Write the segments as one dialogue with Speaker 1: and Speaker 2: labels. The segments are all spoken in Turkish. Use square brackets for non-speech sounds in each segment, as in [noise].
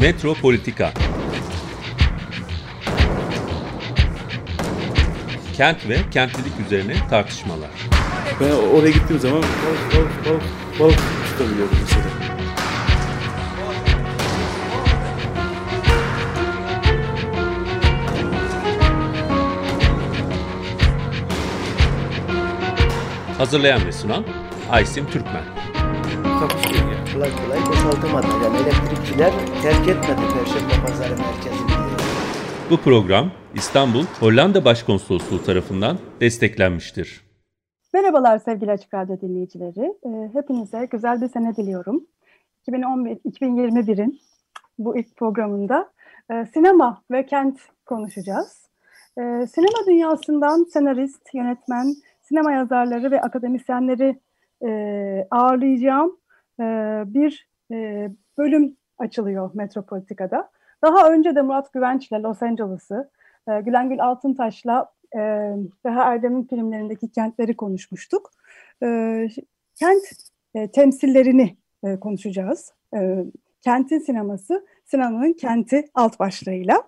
Speaker 1: Metropolitika Kent ve kentlilik üzerine tartışmalar.
Speaker 2: Ben oraya gittiğim zaman balık balık balık balık tutabiliyordum mesela.
Speaker 1: Hazırlayan ve sunan Aysim Türkmen.
Speaker 3: Kapışmıyor yani. Kolay kolay boşaltamadı. Yani elektrikçiler terk etmedi Perşembe Pazarı merkezini.
Speaker 1: Bu program İstanbul Hollanda Başkonsolosluğu tarafından desteklenmiştir.
Speaker 4: Merhabalar sevgili Açık Radyo dinleyicileri. Ee, hepinize güzel bir sene diliyorum. 2011, 2021'in bu ilk programında e, sinema ve kent konuşacağız. E, sinema dünyasından senarist, yönetmen, sinema yazarları ve akademisyenleri e, ağırlayacağım e, bir e, bölüm açılıyor Metropolitika'da. Daha önce de Murat Güvenç'le Los Angeles'ı, e, Gülengül Altıntaş'la e, Reha Erdem'in filmlerindeki kentleri konuşmuştuk. E, kent e, temsillerini konuşacağız. Kentin sineması, sinemanın kenti alt başlığıyla.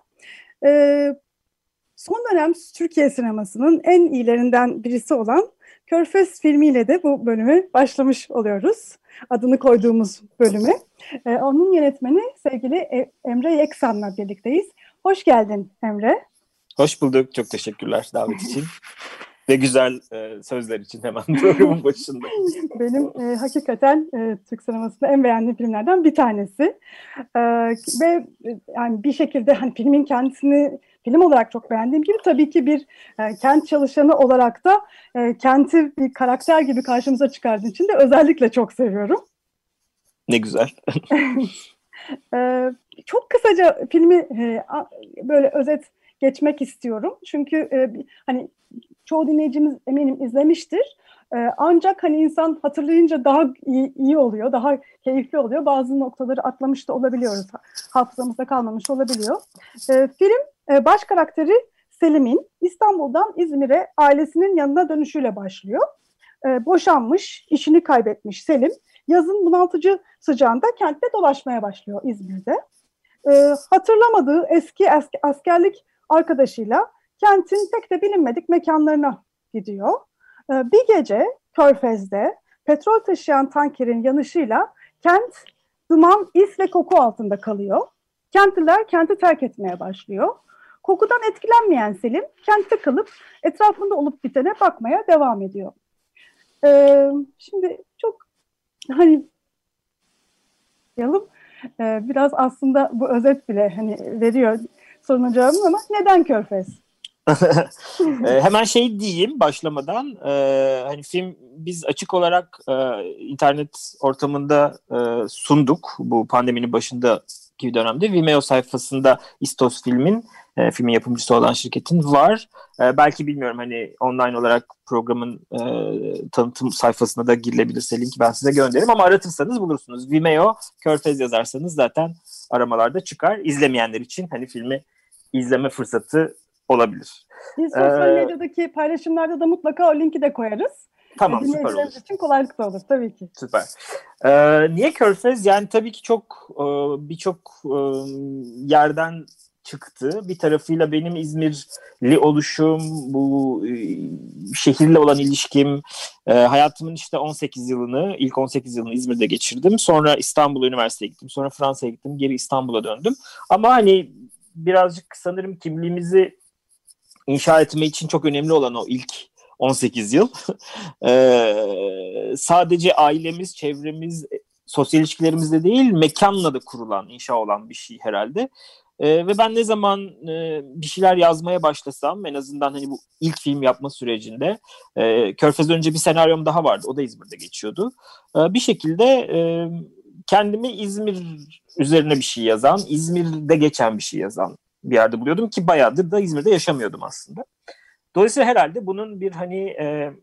Speaker 4: Son dönem Türkiye sinemasının en iyilerinden birisi olan Körfez filmiyle de bu bölümü başlamış oluyoruz. Adını koyduğumuz bölümü. E, onun yönetmeni sevgili e, Emre Yeksan'la birlikteyiz. Hoş geldin Emre.
Speaker 5: Hoş bulduk. Çok teşekkürler davet için. [laughs] Ve güzel e, sözler için hemen [laughs] programın başında.
Speaker 4: Benim e, hakikaten e, Türk sinemasında en beğendiğim filmlerden bir tanesi. E, ve e, yani bir şekilde hani filmin kendisini film olarak çok beğendiğim gibi tabii ki bir e, kent çalışanı olarak da e, kenti bir karakter gibi karşımıza çıkardığı için de özellikle çok seviyorum.
Speaker 5: Ne güzel. [laughs]
Speaker 4: e, çok kısaca filmi e, böyle özet geçmek istiyorum. Çünkü e, hani çoğu dinleyicimiz eminim izlemiştir. E, ancak hani insan hatırlayınca daha iyi, iyi oluyor, daha keyifli oluyor. Bazı noktaları atlamış da olabiliyoruz. Hafızamızda kalmamış olabiliyor. E, film e, baş karakteri Selim'in İstanbul'dan İzmir'e ailesinin yanına dönüşüyle başlıyor. E, boşanmış, işini kaybetmiş Selim yazın bunaltıcı sıcağında kentte dolaşmaya başlıyor İzmir'de. E, hatırlamadığı eski askerlik arkadaşıyla kentin pek de bilinmedik mekanlarına gidiyor. Ee, bir gece Körfez'de petrol taşıyan tankerin yanışıyla kent duman, is ve koku altında kalıyor. Kentliler kenti terk etmeye başlıyor. Kokudan etkilenmeyen Selim kentte kalıp etrafında olup bitene bakmaya devam ediyor. Ee, şimdi çok hani ee, biraz aslında bu özet bile hani veriyor sorunun cevabını ama neden Körfez?
Speaker 5: E, hemen şey diyeyim başlamadan e, hani film biz açık olarak e, internet ortamında e, sunduk bu pandeminin başında gibi dönemde Vimeo sayfasında İstos filmin e, filmin yapımcısı olan şirketin var. E, belki bilmiyorum hani online olarak programın e, tanıtım sayfasına da girilebilirse linki ben size gönderirim ama aratırsanız bulursunuz. Vimeo Körfez yazarsanız zaten aramalarda çıkar. İzlemeyenler için hani filmi izleme fırsatı olabilir.
Speaker 4: Biz sosyal ee, medyadaki paylaşımlarda da mutlaka o linki de koyarız.
Speaker 5: Tamam süper olur.
Speaker 4: için kolaylık da olur tabii ki.
Speaker 5: Süper. Ee, niye Körfez? Yani tabii ki çok e, birçok e, yerden çıktı. Bir tarafıyla benim İzmirli oluşum, bu e, şehirle olan ilişkim, hayatımın işte 18 yılını, ilk 18 yılını İzmir'de geçirdim. Sonra İstanbul Üniversitesi'ye gittim. Sonra Fransa'ya gittim. Geri İstanbul'a döndüm. Ama hani birazcık sanırım kimliğimizi inşa etme için çok önemli olan o ilk 18 yıl. [laughs] ee, sadece ailemiz, çevremiz, sosyal ilişkilerimizde değil mekanla da kurulan, inşa olan bir şey herhalde. Ee, ve ben ne zaman e, bir şeyler yazmaya başlasam en azından hani bu ilk film yapma sürecinde e, Körfez önce bir senaryom daha vardı. O da İzmir'de geçiyordu. E, bir şekilde e, kendimi İzmir üzerine bir şey yazan, İzmir'de geçen bir şey yazan bir yerde buluyordum ki bayağıdır da İzmir'de yaşamıyordum aslında. Dolayısıyla herhalde bunun bir hani e,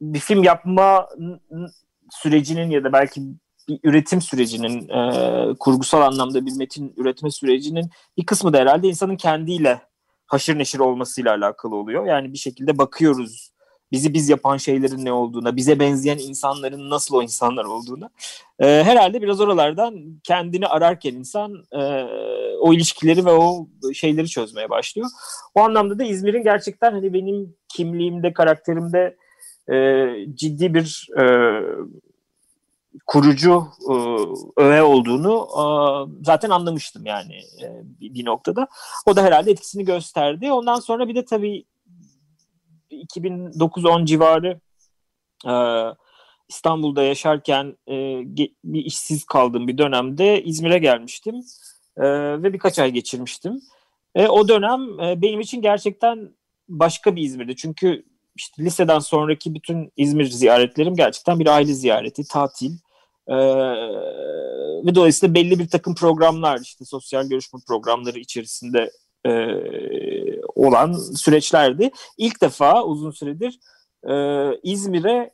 Speaker 5: bir film yapma sürecinin ya da belki bir üretim sürecinin e, kurgusal anlamda bir metin üretme sürecinin bir kısmı da herhalde insanın kendiyle haşır neşir olmasıyla alakalı oluyor. Yani bir şekilde bakıyoruz bizi biz yapan şeylerin ne olduğuna, bize benzeyen insanların nasıl o insanlar olduğuna. E, herhalde biraz oralardan kendini ararken insan e, o ilişkileri ve o şeyleri çözmeye başlıyor. O anlamda da İzmir'in gerçekten hani benim kimliğimde, karakterimde e, ciddi bir e, kurucu e, öğe olduğunu e, zaten anlamıştım yani e, bir, noktada. O da herhalde etkisini gösterdi. Ondan sonra bir de tabii 2009-10 civarı e, İstanbul'da yaşarken e, bir işsiz kaldığım bir dönemde İzmir'e gelmiştim e, ve birkaç ay geçirmiştim. E, o dönem e, benim için gerçekten başka bir İzmir'di. Çünkü işte liseden sonraki bütün İzmir ziyaretlerim gerçekten bir aile ziyareti, tatil. Ee, ve dolayısıyla belli bir takım programlar işte sosyal görüşme programları içerisinde e, olan süreçlerdi. İlk defa uzun süredir e, İzmir'e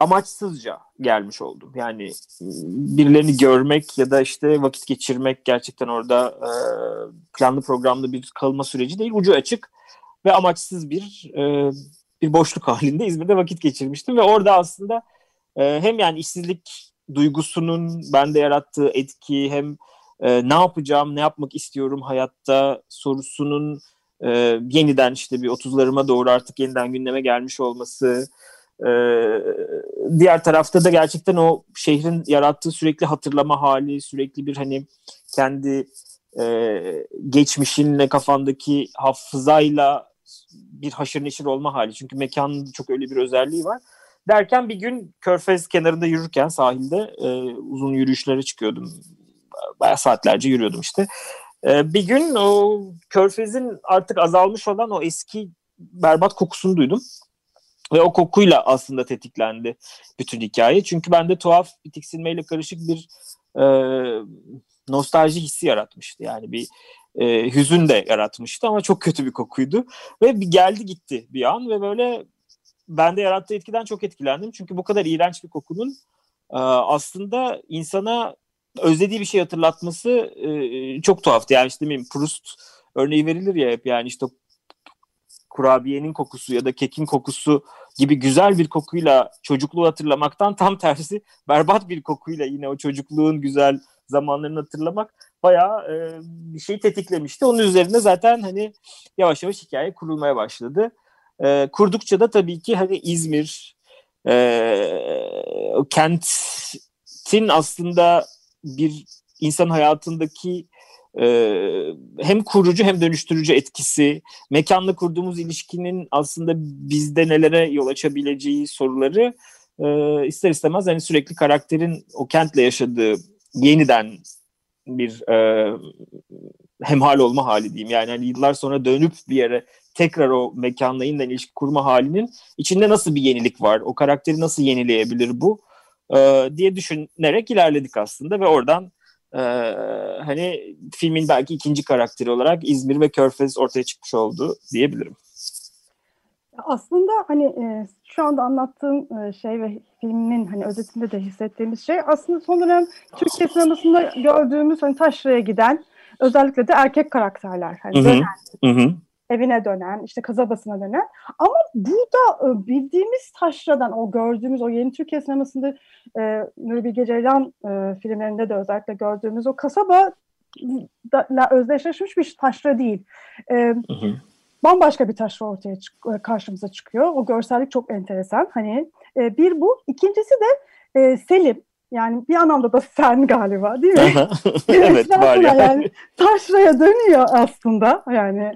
Speaker 5: amaçsızca gelmiş oldum. Yani birilerini görmek ya da işte vakit geçirmek gerçekten orada e, planlı programlı bir kalma süreci değil. Ucu açık ve amaçsız bir e, bir boşluk [laughs] halinde İzmir'de vakit geçirmiştim ve orada aslında e, hem yani işsizlik duygusunun bende yarattığı etki hem e, ne yapacağım, ne yapmak istiyorum hayatta sorusunun e, yeniden işte bir 30'larıma doğru artık yeniden gündeme gelmiş olması. E, diğer tarafta da gerçekten o şehrin yarattığı sürekli hatırlama hali, sürekli bir hani kendi e, geçmişinle kafandaki hafızayla bir haşır neşir olma hali. Çünkü mekanın çok öyle bir özelliği var. Derken bir gün Körfez kenarında yürürken sahilde e, uzun yürüyüşlere çıkıyordum. Bayağı saatlerce yürüyordum işte. E, bir gün o Körfez'in artık azalmış olan o eski berbat kokusunu duydum. Ve o kokuyla aslında tetiklendi bütün hikaye. Çünkü bende tuhaf bir tiksinmeyle karışık bir e, nostalji hissi yaratmıştı. Yani bir e, hüzün de yaratmıştı ama çok kötü bir kokuydu. Ve bir geldi gitti bir an ve böyle bende yarattığı etkiden çok etkilendim. Çünkü bu kadar iğrenç bir kokunun e, aslında insana özlediği bir şey hatırlatması e, çok tuhaftı. Yani işte bileyim, Proust örneği verilir ya hep yani işte kurabiyenin kokusu ya da kekin kokusu gibi güzel bir kokuyla çocukluğu hatırlamaktan tam tersi berbat bir kokuyla yine o çocukluğun güzel zamanlarını hatırlamak bayağı e, bir şey tetiklemişti. Onun üzerine zaten hani yavaş yavaş hikaye kurulmaya başladı. E, kurdukça da tabii ki hani İzmir e, kentin aslında bir insan hayatındaki e, hem kurucu hem dönüştürücü etkisi, mekanla kurduğumuz ilişkinin aslında bizde nelere yol açabileceği soruları e, ister istemez hani sürekli karakterin o kentle yaşadığı yeniden bir e, hemhal olma hali diyeyim. Yani hani yıllar sonra dönüp bir yere tekrar o mekanla yeniden ilişki kurma halinin içinde nasıl bir yenilik var? O karakteri nasıl yenileyebilir bu? E, diye düşünerek ilerledik aslında ve oradan e, hani filmin belki ikinci karakteri olarak İzmir ve Körfez ortaya çıkmış oldu diyebilirim.
Speaker 4: Aslında hani e, şu anda anlattığım e, şey ve filmin hani özetinde de hissettiğimiz şey aslında son dönem Türkiye sinemasında gördüğümüz hani taşraya giden özellikle de erkek karakterler. Hani
Speaker 5: hı hı. Dönen, hı hı.
Speaker 4: Evine dönen, işte kasabasına dönen. Ama burada e, bildiğimiz taşradan, o gördüğümüz, o yeni Türkiye sinemasında e, Nuri Bilge Ceylan e, filmlerinde de özellikle gördüğümüz o kasaba da özdeşleşmiş bir taşra değil. E, hı hı bambaşka bir taşra ortaya çık e, karşımıza çıkıyor. O görsellik çok enteresan. Hani e, bir bu. İkincisi de e, Selim. Yani bir anlamda da sen galiba değil mi? [laughs]
Speaker 5: evet var ya. Yani
Speaker 4: taşraya dönüyor aslında. Yani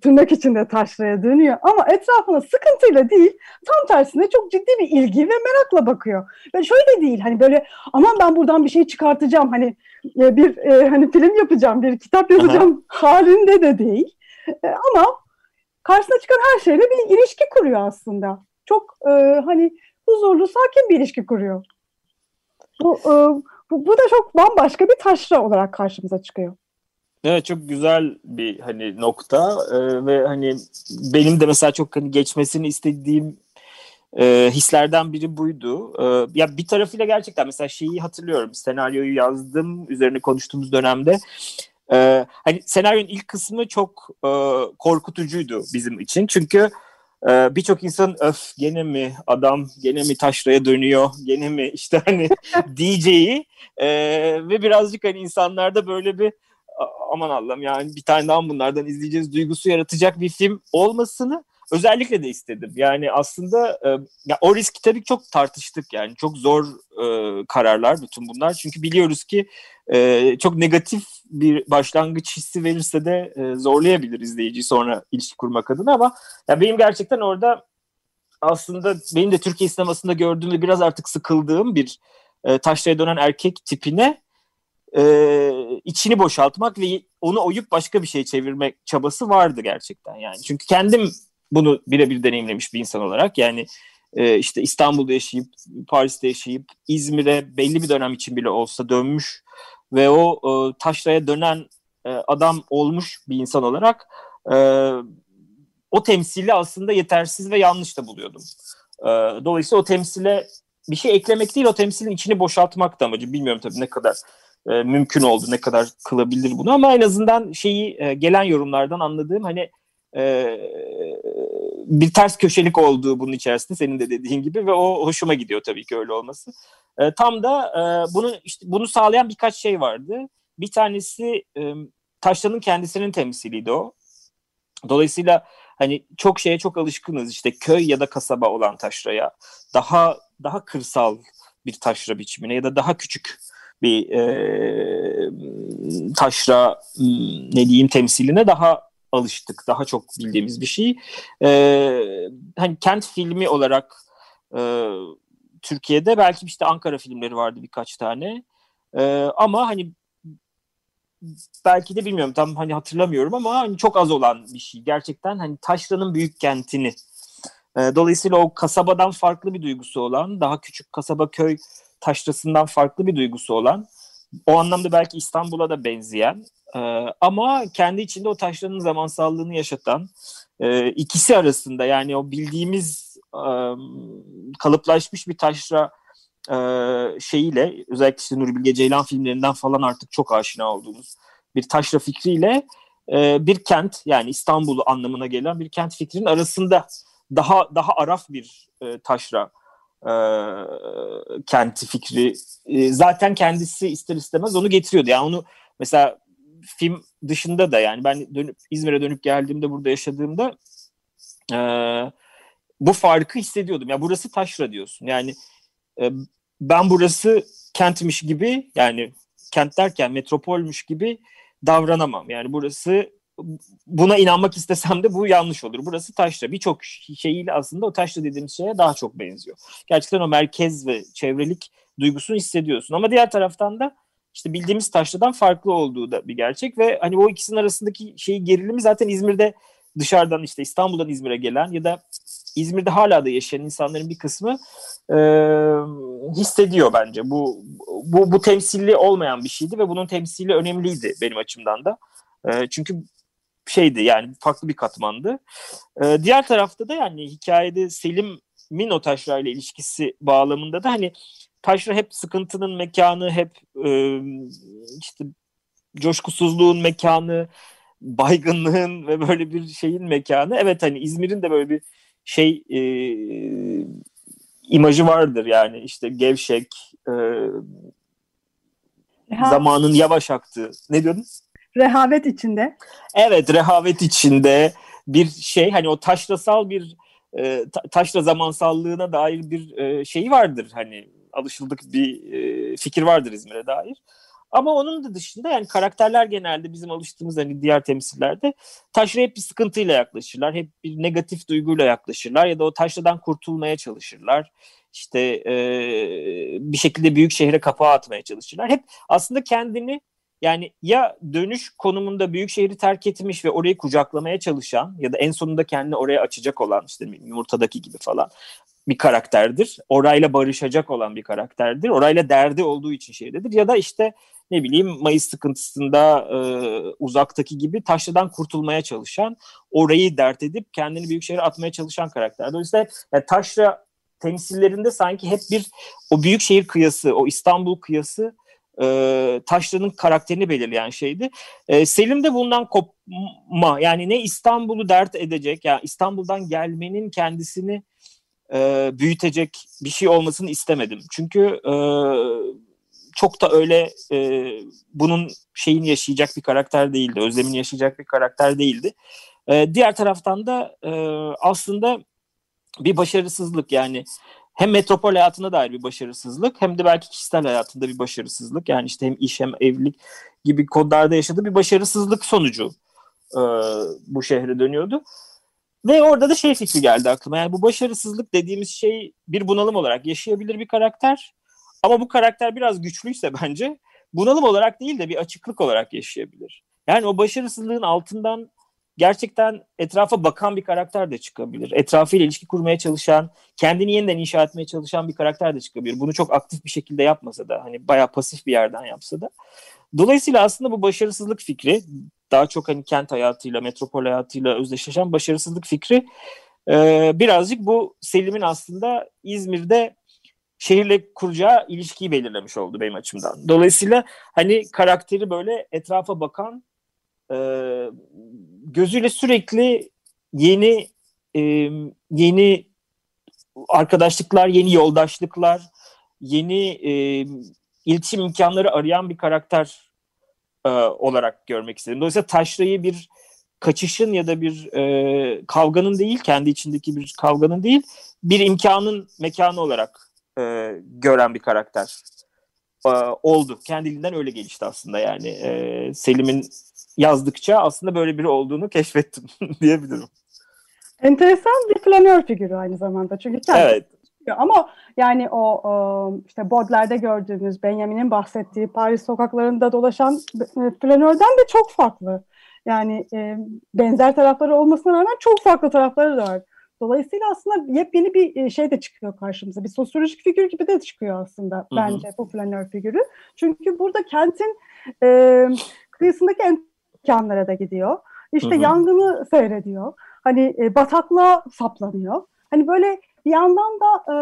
Speaker 4: tırnak içinde taşraya dönüyor. Ama etrafına sıkıntıyla değil tam tersine çok ciddi bir ilgi ve merakla bakıyor. Ve şöyle değil hani böyle aman ben buradan bir şey çıkartacağım hani e, bir e, hani film yapacağım bir kitap yazacağım halinde de değil. E, ama karşısına çıkan her şeyle bir ilişki kuruyor aslında. Çok e, hani huzurlu, sakin bir ilişki kuruyor. Bu, e, bu, bu da çok bambaşka bir taşra olarak karşımıza çıkıyor.
Speaker 5: Evet çok güzel bir hani nokta ee, ve hani benim de mesela çok hani geçmesini istediğim e, hislerden biri buydu. E, ya bir tarafıyla gerçekten mesela şeyi hatırlıyorum senaryoyu yazdım üzerine konuştuğumuz dönemde ee, hani senaryonun ilk kısmı çok e, korkutucuydu bizim için. Çünkü Ee, Birçok insan öf gene mi adam gene mi taşraya dönüyor gene mi [laughs] işte hani [laughs] diyeceği e, ve birazcık hani insanlarda böyle bir aman Allah'ım yani bir tane daha bunlardan izleyeceğiz? duygusu yaratacak bir film olmasını özellikle de istedim. Yani aslında e, ya o riski tabii çok tartıştık yani çok zor e, kararlar bütün bunlar. Çünkü biliyoruz ki e, çok negatif bir başlangıç hissi verirse de e, zorlayabilir izleyiciyi sonra ilişki kurmak adına ama ya benim gerçekten orada aslında benim de Türkiye sinemasında gördüğüm ve biraz artık sıkıldığım bir e, taşraya dönen erkek tipine e, içini boşaltmak ve onu oyup başka bir şey çevirmek çabası vardı gerçekten yani. Çünkü kendim bunu birebir deneyimlemiş bir insan olarak yani e, işte İstanbul'da yaşayıp Paris'te yaşayıp İzmir'e belli bir dönem için bile olsa dönmüş ve o e, taşraya dönen e, adam olmuş bir insan olarak e, o temsili aslında yetersiz ve yanlış da buluyordum. E, dolayısıyla o temsile bir şey eklemek değil o temsilin içini boşaltmak da amacı. Bilmiyorum tabii ne kadar e, mümkün oldu, ne kadar kılabilir bunu ama en azından şeyi e, gelen yorumlardan anladığım hani e, bir ters köşelik olduğu bunun içerisinde senin de dediğin gibi ve o hoşuma gidiyor tabii ki öyle olması. E, tam da e, bunu işte bunu sağlayan birkaç şey vardı. Bir tanesi e, Taşlan'ın kendisinin temsiliydi o. Dolayısıyla hani çok şeye çok alışkınız işte köy ya da kasaba olan taşraya daha daha kırsal bir taşra biçimine ya da daha küçük bir e, taşra ne diyeyim temsiline daha alıştık. Daha çok bildiğimiz bir şey. Ee, hani kent filmi olarak e, Türkiye'de belki işte Ankara filmleri vardı birkaç tane. Ee, ama hani belki de bilmiyorum tam hani hatırlamıyorum ama hani çok az olan bir şey. Gerçekten hani Taşra'nın büyük kentini. E, dolayısıyla o kasabadan farklı bir duygusu olan, daha küçük kasaba köy taşrasından farklı bir duygusu olan, o anlamda belki İstanbul'a da benzeyen ee, ama kendi içinde o taşların zamansallığını yaşatan e, ikisi arasında yani o bildiğimiz e, kalıplaşmış bir taşra e, şeyiyle özellikle işte Nuri Bilge Ceylan filmlerinden falan artık çok aşina olduğumuz bir taşra fikriyle e, bir kent yani İstanbul'u anlamına gelen bir kent fikrinin arasında daha daha araf bir e, taşra e, kenti fikri e, zaten kendisi ister istemez onu getiriyordu. Yani onu mesela film dışında da yani ben dönüp İzmir'e dönüp geldiğimde burada yaşadığımda e, bu farkı hissediyordum. Ya burası taşra diyorsun. Yani e, ben burası kentmiş gibi yani kent derken metropolmüş gibi davranamam. Yani burası buna inanmak istesem de bu yanlış olur. Burası taşra. Birçok şeyiyle aslında o taşra dediğimiz şeye daha çok benziyor. Gerçekten o merkez ve çevrelik duygusunu hissediyorsun. Ama diğer taraftan da işte bildiğimiz taşradan farklı olduğu da bir gerçek ve hani o ikisinin arasındaki şeyi gerilimi zaten İzmir'de dışarıdan işte İstanbul'dan İzmir'e gelen ya da İzmir'de hala da yaşayan insanların bir kısmı e, hissediyor bence. Bu, bu bu temsilli olmayan bir şeydi ve bunun temsili önemliydi benim açımdan da. E, çünkü şeydi yani farklı bir katmandı. E, diğer tarafta da yani hikayede Selim'in o taşrayla ilişkisi bağlamında da hani taşra hep sıkıntının mekanı, hep e, işte coşkusuzluğun mekanı, baygınlığın ve böyle bir şeyin mekanı. Evet hani İzmir'in de böyle bir şey e, imajı vardır yani işte gevşek, e, zamanın yavaş aktığı. Ne diyordun?
Speaker 4: Rehavet içinde.
Speaker 5: Evet rehavet içinde bir şey hani o taşrasal bir e, taşra zamansallığına dair bir e, şey vardır hani alışıldık bir e, fikir vardır İzmir'e dair. Ama onun da dışında yani karakterler genelde bizim alıştığımız hani diğer temsillerde taşraya hep bir sıkıntıyla yaklaşırlar. Hep bir negatif duyguyla yaklaşırlar ya da o taşradan kurtulmaya çalışırlar. İşte e, bir şekilde büyük şehre kapağı atmaya çalışırlar. Hep aslında kendini yani ya dönüş konumunda büyük şehri terk etmiş ve orayı kucaklamaya çalışan ya da en sonunda kendini oraya açacak olan işte yumurtadaki gibi falan bir karakterdir. Orayla barışacak olan bir karakterdir. Orayla derdi olduğu için şeydedir. Ya da işte ne bileyim Mayıs sıkıntısında e, uzaktaki gibi taşlıdan kurtulmaya çalışan, orayı dert edip kendini büyük şehre atmaya çalışan karakter. Dolayısıyla yani taşra temsillerinde sanki hep bir o büyük şehir kıyası, o İstanbul kıyası e, Taşra'nın karakterini belirleyen şeydi. E, Selim de bundan kopma yani ne İstanbul'u dert edecek yani İstanbul'dan gelmenin kendisini e, büyütecek bir şey olmasını istemedim. Çünkü e, çok da öyle e, bunun şeyini yaşayacak bir karakter değildi. Özlemini yaşayacak bir karakter değildi. E, diğer taraftan da e, aslında bir başarısızlık yani hem metropol hayatına dair bir başarısızlık hem de belki kişisel hayatında bir başarısızlık. Yani işte hem iş hem evlilik gibi kodlarda yaşadığı bir başarısızlık sonucu e, bu şehre dönüyordu. Ve orada da şey fikri geldi aklıma. Yani bu başarısızlık dediğimiz şey bir bunalım olarak yaşayabilir bir karakter. Ama bu karakter biraz güçlüyse bence bunalım olarak değil de bir açıklık olarak yaşayabilir. Yani o başarısızlığın altından gerçekten etrafa bakan bir karakter de çıkabilir. Etrafıyla ilişki kurmaya çalışan, kendini yeniden inşa etmeye çalışan bir karakter de çıkabilir. Bunu çok aktif bir şekilde yapmasa da hani bayağı pasif bir yerden yapsa da. Dolayısıyla aslında bu başarısızlık fikri daha çok hani kent hayatıyla, metropol hayatıyla özdeşleşen başarısızlık fikri e, birazcık bu Selim'in aslında İzmir'de şehirle kuracağı ilişkiyi belirlemiş oldu benim açımdan. Dolayısıyla hani karakteri böyle etrafa bakan e, gözüyle sürekli yeni e, yeni arkadaşlıklar, yeni yoldaşlıklar, yeni e, iletişim imkanları arayan bir karakter e, olarak görmek istedim. Dolayısıyla Taşra'yı bir kaçışın ya da bir e, kavganın değil, kendi içindeki bir kavganın değil, bir imkanın mekanı olarak e, gören bir karakter e, oldu. Kendiliğinden öyle gelişti aslında yani. E, Selim'in yazdıkça aslında böyle biri olduğunu keşfettim [laughs] diyebilirim.
Speaker 4: Enteresan bir planör figürü aynı zamanda. Çünkü kendi
Speaker 5: Evet.
Speaker 4: Ama yani o, işte Baudelaire'de gördüğümüz Benjamin'in bahsettiği Paris sokaklarında dolaşan e, planörden de çok farklı. Yani e, benzer tarafları olmasına rağmen çok farklı tarafları da var. Dolayısıyla aslında yepyeni bir e, şey de çıkıyor karşımıza. Bir sosyolojik figür gibi de çıkıyor aslında
Speaker 5: hı.
Speaker 4: bence bu planör figürü. Çünkü burada kentin e, kıyısındaki imkanlara da gidiyor. İşte
Speaker 5: Hı hı.
Speaker 4: yangını seyrediyor. Hani e, bataklığa saplanıyor. Hani böyle bir yandan da e,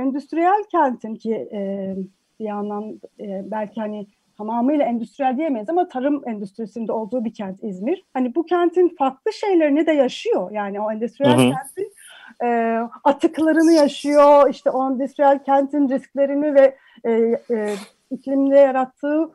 Speaker 4: endüstriyel kentin ki e, bir yandan e, belki hani tamamıyla endüstriyel diyemeyiz ama tarım endüstrisinde olduğu bir kent İzmir. Hani bu kentin farklı şeylerini de yaşıyor. Yani o endüstriyel
Speaker 5: Hı hı.
Speaker 4: kentin e, atıklarını yaşıyor. İşte o endüstriyel kentin risklerini ve e, e, iklimde yarattığı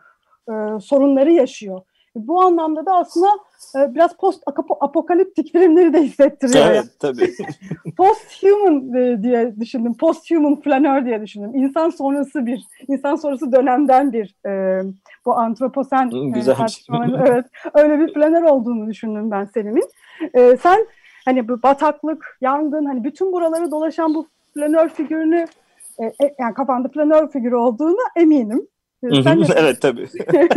Speaker 4: e, sorunları yaşıyor. Bu anlamda da aslında e, biraz post apokaliptik filmleri de hissettiriyor.
Speaker 5: Evet tabii. [laughs]
Speaker 4: Post-human e, diye düşündüm. Post-human planör diye düşündüm. İnsan sonrası bir, insan sonrası dönemden bir e, bu antroposen e,
Speaker 5: güzelmiş.
Speaker 4: tartışmaların- [laughs] evet, öyle bir planör olduğunu düşündüm ben Selim'in. E, sen hani bu bataklık, yangın, hani bütün buraları dolaşan bu planör figürünü e, e, yani kafanda planör figürü olduğuna eminim. Sen [laughs]
Speaker 5: evet tabii.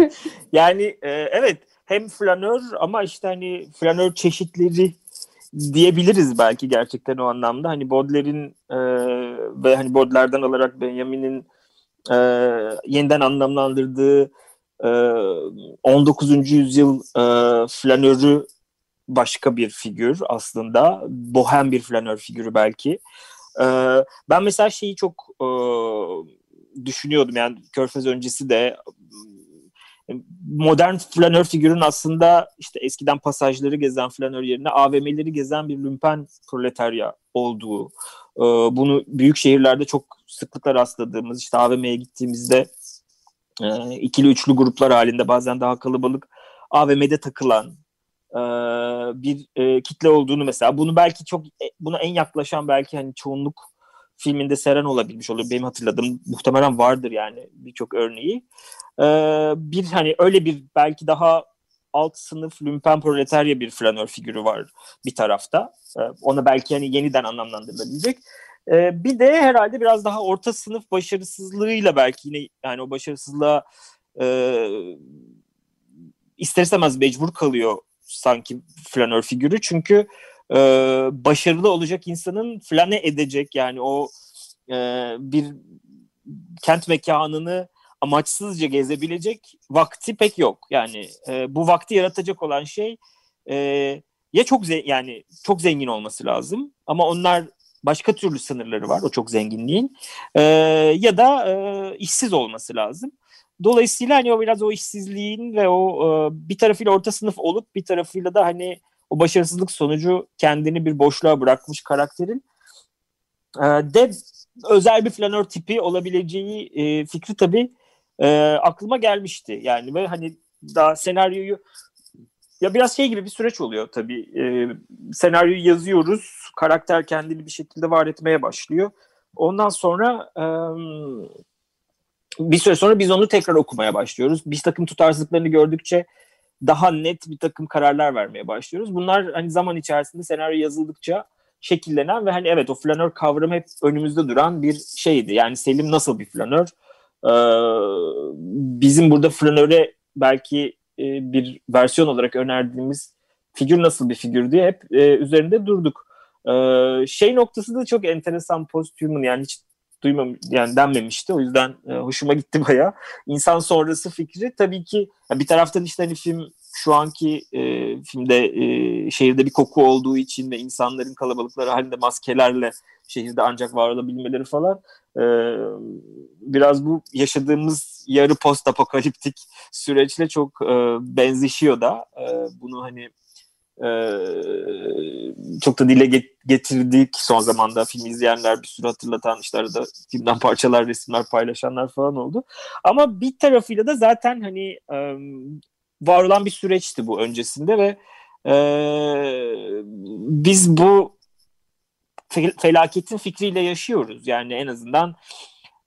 Speaker 5: [laughs] yani e, evet hem flanör ama işte hani flanör çeşitleri diyebiliriz belki gerçekten o anlamda. Hani Baudelaire'in e, ve hani Baudelaire'den alarak Benjamin'in e, yeniden anlamlandırdığı e, 19. yüzyıl e, flanörü başka bir figür aslında. Bohem bir flanör figürü belki. E, ben mesela şeyi çok e, düşünüyordum. Yani Körfez öncesi de modern flanör figürün aslında işte eskiden pasajları gezen flanör yerine AVM'leri gezen bir lümpen proletarya olduğu e, bunu büyük şehirlerde çok sıklıkla rastladığımız işte AVM'ye gittiğimizde e, ikili üçlü gruplar halinde bazen daha kalabalık AVM'de takılan bir kitle olduğunu mesela bunu belki çok e, buna en yaklaşan belki hani çoğunluk filminde Seren olabilmiş olur. Benim hatırladığım muhtemelen vardır yani birçok örneği. Ee, bir hani öyle bir belki daha alt sınıf lümpen proletarya bir flanör figürü var bir tarafta. Ee, ona belki hani yeniden anlamlandırılabilecek. Ee, bir de herhalde biraz daha orta sınıf başarısızlığıyla belki yine yani o başarısızlığa e, ister istemez mecbur kalıyor sanki flanör figürü. Çünkü başarılı olacak insanın flane edecek yani o e, bir kent mekanını amaçsızca gezebilecek vakti pek yok. Yani e, bu vakti yaratacak olan şey e, ya çok yani çok zengin olması lazım ama onlar başka türlü sınırları var o çok zenginliğin E, ya da e, işsiz olması lazım. dolayısıyla hani o biraz o işsizliğin ve o e, bir tarafıyla orta sınıf olup bir tarafıyla da hani o başarısızlık sonucu kendini bir boşluğa bırakmış karakterin e, de özel bir flanör tipi olabileceği e, fikri tabii e, aklıma gelmişti. Yani ve hani daha senaryoyu ya biraz şey gibi bir süreç oluyor tabii. E, senaryoyu yazıyoruz, karakter kendini bir şekilde var etmeye başlıyor. Ondan sonra e, bir süre sonra biz onu tekrar okumaya başlıyoruz. Bir takım tutarsızlıklarını gördükçe daha net bir takım kararlar vermeye başlıyoruz. Bunlar hani zaman içerisinde senaryo yazıldıkça şekillenen ve hani evet o flanör kavramı hep önümüzde duran bir şeydi. Yani Selim nasıl bir flanör? Ee, bizim burada flanöre belki e, bir versiyon olarak önerdiğimiz figür nasıl bir figür diye hep e, üzerinde durduk. Ee, şey noktası da çok enteresan post-human yani hiç duymam yani denmemişti. O yüzden e, hoşuma gitti baya. İnsan sonrası fikri tabii ki ya bir taraftan işte hani film şu anki e, filmde e, şehirde bir koku olduğu için ve insanların kalabalıkları halinde maskelerle şehirde ancak var olabilmeleri falan e, biraz bu yaşadığımız yarı post apokaliptik süreçle çok e, benzişiyor da e, bunu hani e, çok da dile getirdik. Son zamanda film izleyenler bir sürü hatırlatan işte arada filmden [laughs] parçalar resimler paylaşanlar falan oldu. Ama bir tarafıyla da zaten hani e, var olan bir süreçti bu öncesinde ve e, biz bu felaketin fikriyle yaşıyoruz. Yani en azından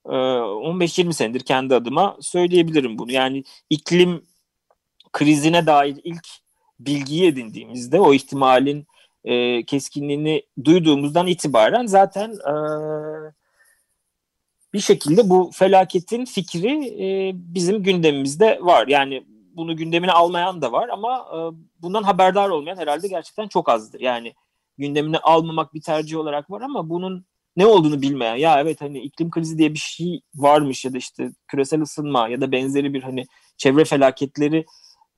Speaker 5: 15-20 senedir kendi adıma söyleyebilirim bunu. Yani iklim krizine dair ilk bilgiyi edindiğimizde o ihtimalin e, keskinliğini duyduğumuzdan itibaren zaten e, bir şekilde bu felaketin fikri e, bizim gündemimizde var. Yani bunu gündemine almayan da var ama e, bundan haberdar olmayan herhalde gerçekten çok azdır. Yani gündemine almamak bir tercih olarak var ama bunun ne olduğunu bilmeyen ya evet hani iklim krizi diye bir şey varmış ya da işte küresel ısınma ya da benzeri bir hani çevre felaketleri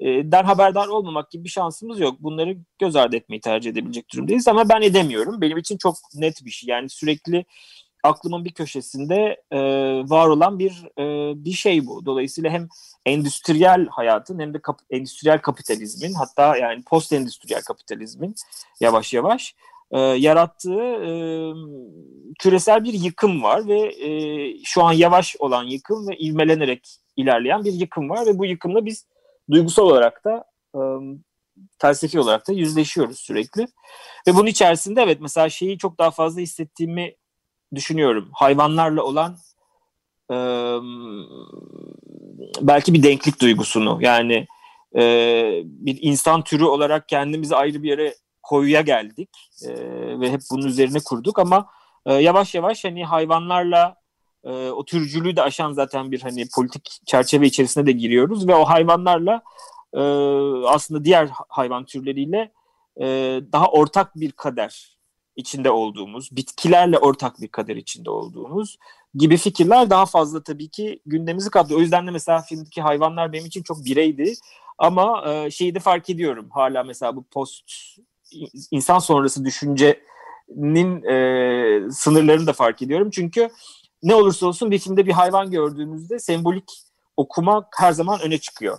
Speaker 5: den haberdar olmamak gibi bir şansımız yok. Bunları göz ardı etmeyi tercih edebilecek durumdayız ama ben edemiyorum. Benim için çok net bir şey. Yani sürekli aklımın bir köşesinde e, var olan bir e, bir şey bu. Dolayısıyla hem endüstriyel hayatın hem de kap endüstriyel kapitalizmin hatta yani post endüstriyel kapitalizmin yavaş yavaş e, yarattığı e, küresel bir yıkım var ve e, şu an yavaş olan yıkım ve ivmelenerek ilerleyen bir yıkım var ve bu yıkımla biz duygusal olarak da e, felsefi olarak da yüzleşiyoruz sürekli. Ve bunun içerisinde evet mesela şeyi çok daha fazla hissettiğimi düşünüyorum. Hayvanlarla olan e, belki bir denklik duygusunu yani e, bir insan türü olarak kendimizi ayrı bir yere koyuya geldik e, ve hep bunun üzerine kurduk ama e, yavaş yavaş hani hayvanlarla e, o türcülüğü de aşan zaten bir hani politik çerçeve içerisine de giriyoruz ve o hayvanlarla e, aslında diğer hayvan türleriyle e, daha ortak bir kader içinde olduğumuz, bitkilerle ortak bir kader içinde olduğumuz gibi fikirler daha fazla tabii ki gündemimizi kaplıyor. O yüzden de mesela filmdeki hayvanlar benim için çok bireydi. Ama e, şeyi de fark ediyorum hala mesela bu post insan sonrası düşüncenin e, sınırlarını da fark ediyorum. Çünkü ne olursa olsun bir filmde bir hayvan gördüğümüzde sembolik okumak her zaman öne çıkıyor.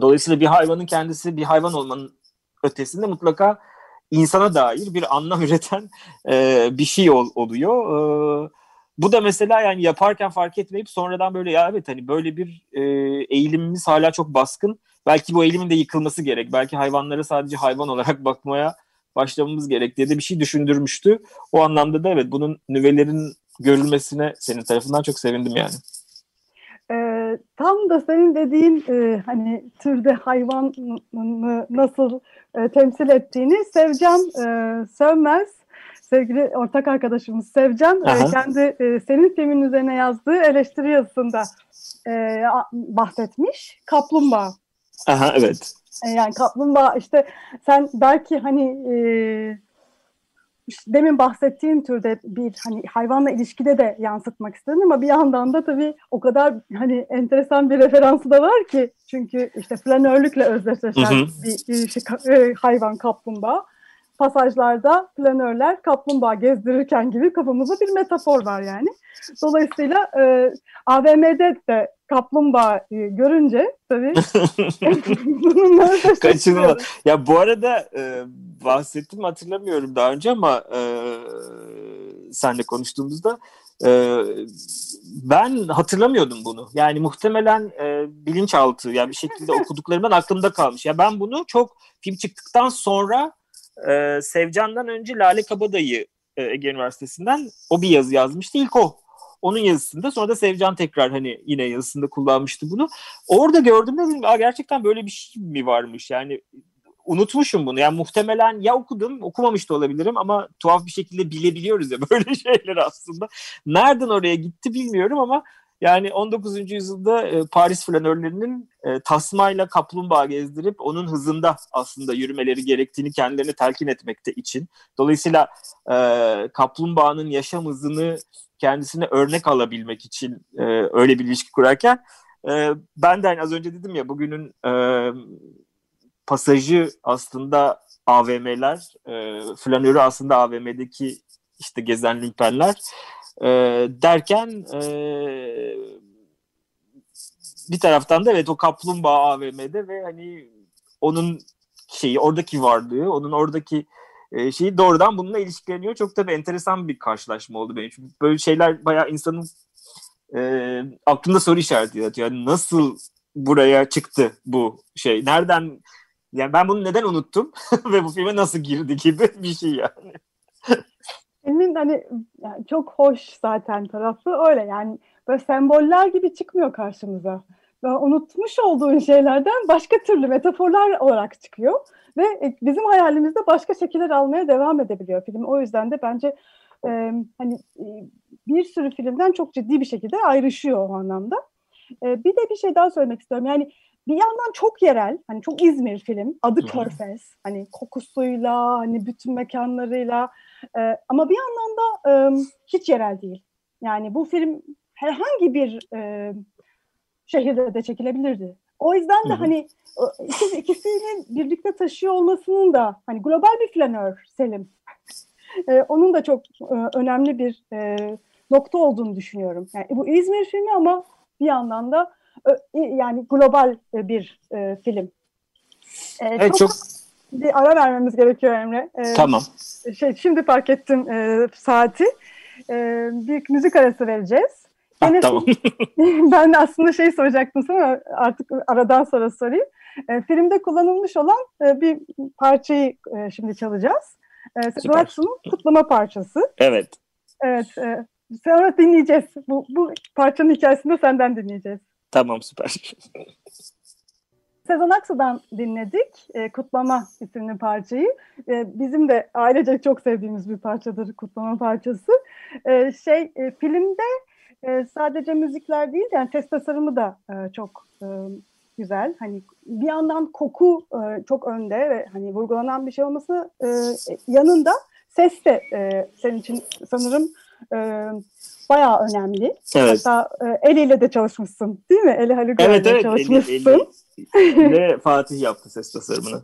Speaker 5: Dolayısıyla bir hayvanın kendisi bir hayvan olmanın ötesinde mutlaka insana dair bir anlam [laughs] üreten e, bir şey ol, oluyor. E, bu da mesela yani yaparken fark etmeyip sonradan böyle ya evet hani böyle bir e, eğilimimiz hala çok baskın. Belki bu eğilimin de yıkılması gerek. Belki hayvanlara sadece hayvan olarak [laughs] bakmaya başlamamız gerek diye de bir şey düşündürmüştü. O anlamda da evet bunun nüvelerin görülmesine senin tarafından çok sevindim yani.
Speaker 4: Ee, tam da senin dediğin e, hani türde hayvanı nasıl e, temsil ettiğini Sevcan e, Sövmez sevgili ortak arkadaşımız Sevcan e, kendi e, senin filmin üzerine yazdığı eleştiri yazısında e, bahsetmiş. Kaplumbağa.
Speaker 5: Aha evet.
Speaker 4: E, yani kaplumbağa işte sen belki hani e, demin bahsettiğin türde bir hani hayvanla ilişkide de yansıtmak istedim ama bir yandan da tabii o kadar hani enteresan bir referansı da var ki çünkü işte flanörlükle özdeşleşen bir, bir şey, hayvan kaplumbağa. Pasajlarda planörler kaplumbağa gezdirirken gibi kafamızda bir metafor var yani. Dolayısıyla e, AVM'de de kaplumbağa e, görünce tabii [laughs]
Speaker 5: Kaçınılmaz. Ya bu arada e, bahsettim hatırlamıyorum daha önce ama e, senle konuştuğumuzda e, ben hatırlamıyordum bunu. Yani muhtemelen e, bilinçaltı yani bir şekilde [laughs] okuduklarımdan aklımda kalmış. Ya ben bunu çok film çıktıktan sonra e, Sevcan'dan önce Lale Kabadayı e, Ege Üniversitesi'nden o bir yazı yazmıştı. İlk o. Onun yazısında sonra da Sevcan tekrar hani yine yazısında kullanmıştı bunu. Orada gördüğümde dedim Aa, gerçekten böyle bir şey mi varmış yani unutmuşum bunu. Yani muhtemelen ya okudum, okumamış da olabilirim ama tuhaf bir şekilde bilebiliyoruz ya [laughs] böyle şeyler aslında. Nereden oraya gitti bilmiyorum ama yani 19. yüzyılda e, Paris flanörlerinin e, tasmayla kaplumbağa gezdirip onun hızında aslında yürümeleri gerektiğini kendilerine telkin etmekte için. Dolayısıyla e, kaplumbağanın yaşam hızını kendisine örnek alabilmek için e, öyle bir ilişki kurarken e, ben de hani az önce dedim ya bugünün pasajı aslında AVM'ler, flanörü aslında AVM'deki işte gezen lümpenler e, derken e, bir taraftan da evet o kaplumbağa AVM'de ve hani onun şeyi oradaki varlığı, onun oradaki e, şeyi doğrudan bununla ilişkileniyor. Çok tabii enteresan bir karşılaşma oldu benim. Çünkü böyle şeyler bayağı insanın e, aklında soru işareti yaratıyor. Yani nasıl buraya çıktı bu şey? Nereden yani ben bunu neden unuttum [laughs] ve bu filme nasıl girdi gibi bir şey yani.
Speaker 4: Filmin hani yani çok hoş zaten tarafı öyle yani böyle semboller gibi çıkmıyor karşımıza. Ve unutmuş olduğun şeylerden başka türlü metaforlar olarak çıkıyor ve e, bizim hayalimizde başka şekiller almaya devam edebiliyor film. O yüzden de bence e, hani e, bir sürü filmden çok ciddi bir şekilde ayrışıyor o anlamda. E, bir de bir şey daha söylemek istiyorum. Yani bir yandan çok yerel, hani çok İzmir film, adı Körfez. Hani kokusuyla, hani bütün mekanlarıyla e, ama bir yandan da e, hiç yerel değil. Yani bu film herhangi bir e, şehirde de çekilebilirdi. O yüzden de hani ikisi, ikisini birlikte taşıyor olmasının da hani global bir flanör Selim. [laughs] E, onun da çok e, önemli bir e, nokta olduğunu düşünüyorum. Yani bu İzmir filmi ama bir yandan da yani global e, bir e, film. E,
Speaker 5: Evet çok
Speaker 4: bir ara vermemiz gerekiyor Emre. E,
Speaker 5: tamam.
Speaker 4: şey şimdi fark ettim e, saati. E, bir müzik arası vereceğiz.
Speaker 5: Ha,
Speaker 4: Gene
Speaker 5: tamam. [laughs]
Speaker 4: ben de aslında şey soracaktım sana artık aradan sonra sorayım. E, filmde kullanılmış olan e, bir parçayı e, şimdi çalacağız. E, Sezen
Speaker 5: Süper.
Speaker 4: Aksu'nun kutlama parçası.
Speaker 5: Evet.
Speaker 4: Evet. E, sonra dinleyeceğiz. Bu, bu parçanın hikayesini de senden dinleyeceğiz.
Speaker 5: Tamam süper.
Speaker 4: Sezen Aksu'dan dinledik e, Kutlama isimli parçayı. E, bizim de ailece çok sevdiğimiz bir parçadır Kutlama parçası. E, şey e, filmde e, sadece müzikler değil yani ses tasarımı da e, çok e, güzel. Hani bir yandan koku e, çok önde ve hani vurgulanan bir şey olması e, yanında ses de e, senin için sanırım e, bayağı önemli.
Speaker 5: Evet.
Speaker 4: Hatta e, eliyle de çalışmışsın değil mi? Eli Haluk
Speaker 5: Evet evet.
Speaker 4: çalışmışsın.
Speaker 5: Eli, eli, ve Fatih yaptı ses tasarımını.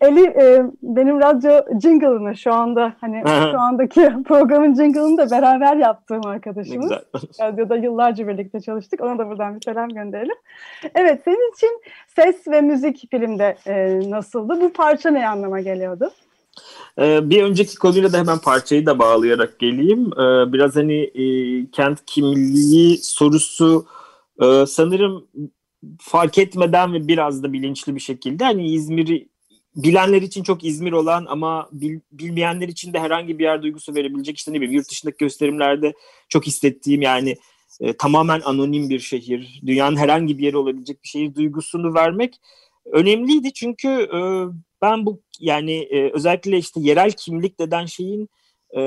Speaker 4: Eli e, benim radyo jingle'ını şu anda hani
Speaker 5: Aha.
Speaker 4: şu andaki [laughs] programın jingle'ını da beraber yaptığım arkadaşımız. [laughs] Radyoda yıllarca birlikte çalıştık. Ona da buradan bir selam gönderelim. Evet senin için ses ve müzik filmde e, nasıldı? Bu parça ne anlama geliyordu?
Speaker 5: Ee, bir önceki konuyla da hemen parçayı da bağlayarak geleyim. Ee, biraz hani e, kent kimliği sorusu e, sanırım fark etmeden ve biraz da bilinçli bir şekilde hani İzmir'i bilenler için çok İzmir olan ama bil, bilmeyenler için de herhangi bir yer duygusu verebilecek işte ne bileyim yurt dışındaki gösterimlerde çok hissettiğim yani e, tamamen anonim bir şehir, dünyanın herhangi bir yeri olabilecek bir şehir duygusunu vermek önemliydi çünkü ben bu yani e, özellikle işte yerel kimlik deden şeyin e,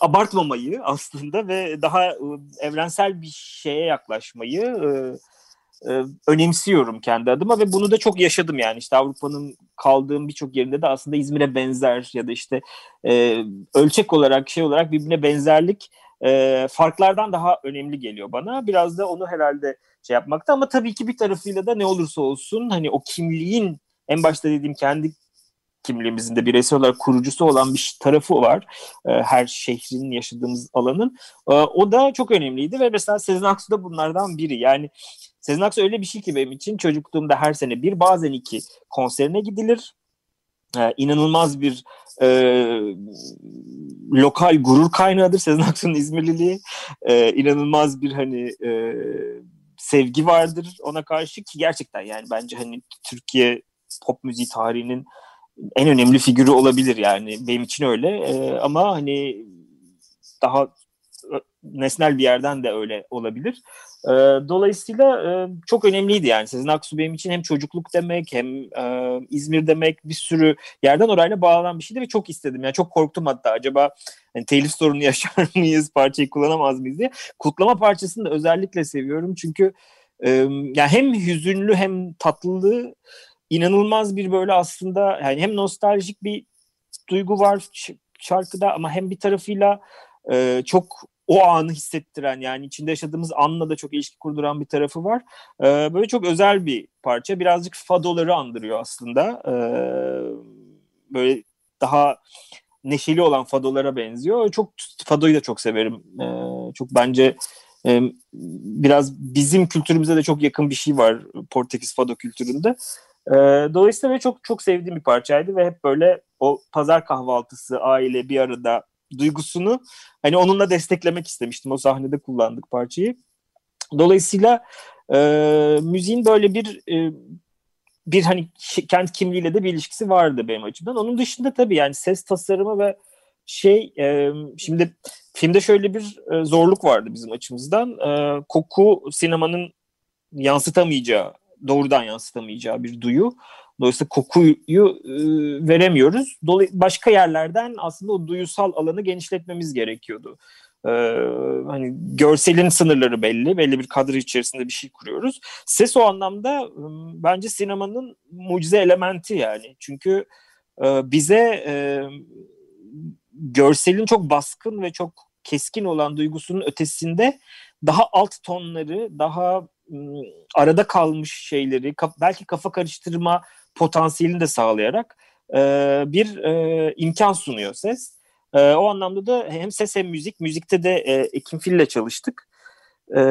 Speaker 5: abartmamayı aslında ve daha e, evrensel bir şeye yaklaşmayı e, e, önemsiyorum kendi adıma ve bunu da çok yaşadım yani işte Avrupa'nın kaldığım birçok yerinde de aslında İzmir'e benzer ya da işte e, ölçek olarak şey olarak birbirine benzerlik e, farklardan daha önemli geliyor bana. Biraz da onu herhalde şey yapmakta ama tabii ki bir tarafıyla da ne olursa olsun hani o kimliğin en başta dediğim kendi kimliğimizin de bireysel olarak kurucusu olan bir tarafı var. E, her şehrin yaşadığımız alanın. E, o da çok önemliydi ve mesela Sezen Aksu da bunlardan biri. Yani Sezen Aksu öyle bir şey ki benim için çocukluğumda her sene bir bazen iki konserine gidilir. Ee, inanılmaz bir e, lokal gurur kaynağıdır Sezen Aksu'nun İzmirliliği. Ee, inanılmaz bir hani e, sevgi vardır ona karşı ki gerçekten yani bence hani Türkiye pop müziği tarihinin en önemli figürü olabilir yani benim için öyle. Ee, ama hani daha nesnel bir yerden de öyle olabilir. E, dolayısıyla e, çok önemliydi yani. Sezen Aksu benim için hem çocukluk demek hem e, İzmir demek bir sürü yerden orayla bağlanan bir şeydi ve çok istedim. Yani çok korktum hatta acaba yani telif sorunu [laughs] yaşar mıyız, parçayı kullanamaz mıyız diye. Kutlama parçasını da özellikle seviyorum çünkü e, yani hem hüzünlü hem tatlı inanılmaz bir böyle aslında yani hem nostaljik bir duygu var şarkıda ama hem bir tarafıyla e, çok o anı hissettiren yani içinde yaşadığımız anla da çok ilişki kurduran bir tarafı var. E, böyle çok özel bir parça. Birazcık fadoları andırıyor aslında. E, böyle daha neşeli olan fadolara benziyor. Çok fadoyu da çok severim. E, çok bence e, biraz bizim kültürümüze de çok yakın bir şey var Portekiz fado kültüründe. E, dolayısıyla çok çok sevdiğim bir parçaydı ve hep böyle o pazar kahvaltısı aile bir arada duygusunu hani onunla desteklemek istemiştim. O sahnede kullandık parçayı. Dolayısıyla e, müziğin böyle bir e, bir hani kendi kimliğiyle de bir ilişkisi vardı benim açımdan. Onun dışında tabii yani ses tasarımı ve şey e, şimdi filmde şöyle bir e, zorluk vardı bizim açımızdan. E, koku sinemanın yansıtamayacağı, doğrudan yansıtamayacağı bir duyu. Dolayısıyla kokuyu e, veremiyoruz. Dolay başka yerlerden aslında o duyusal alanı genişletmemiz gerekiyordu. Ee, hani görselin sınırları belli, belli bir kadro içerisinde bir şey kuruyoruz. Ses o anlamda e, bence sinemanın mucize elementi yani. Çünkü e, bize e, görselin çok baskın ve çok keskin olan duygusunun ötesinde daha alt tonları, daha arada kalmış şeyleri, belki kafa karıştırma potansiyelini de sağlayarak e, bir e, imkan sunuyor ses. E, o anlamda da hem ses hem müzik. Müzikte de e, Ekim Fil'le çalıştık. E,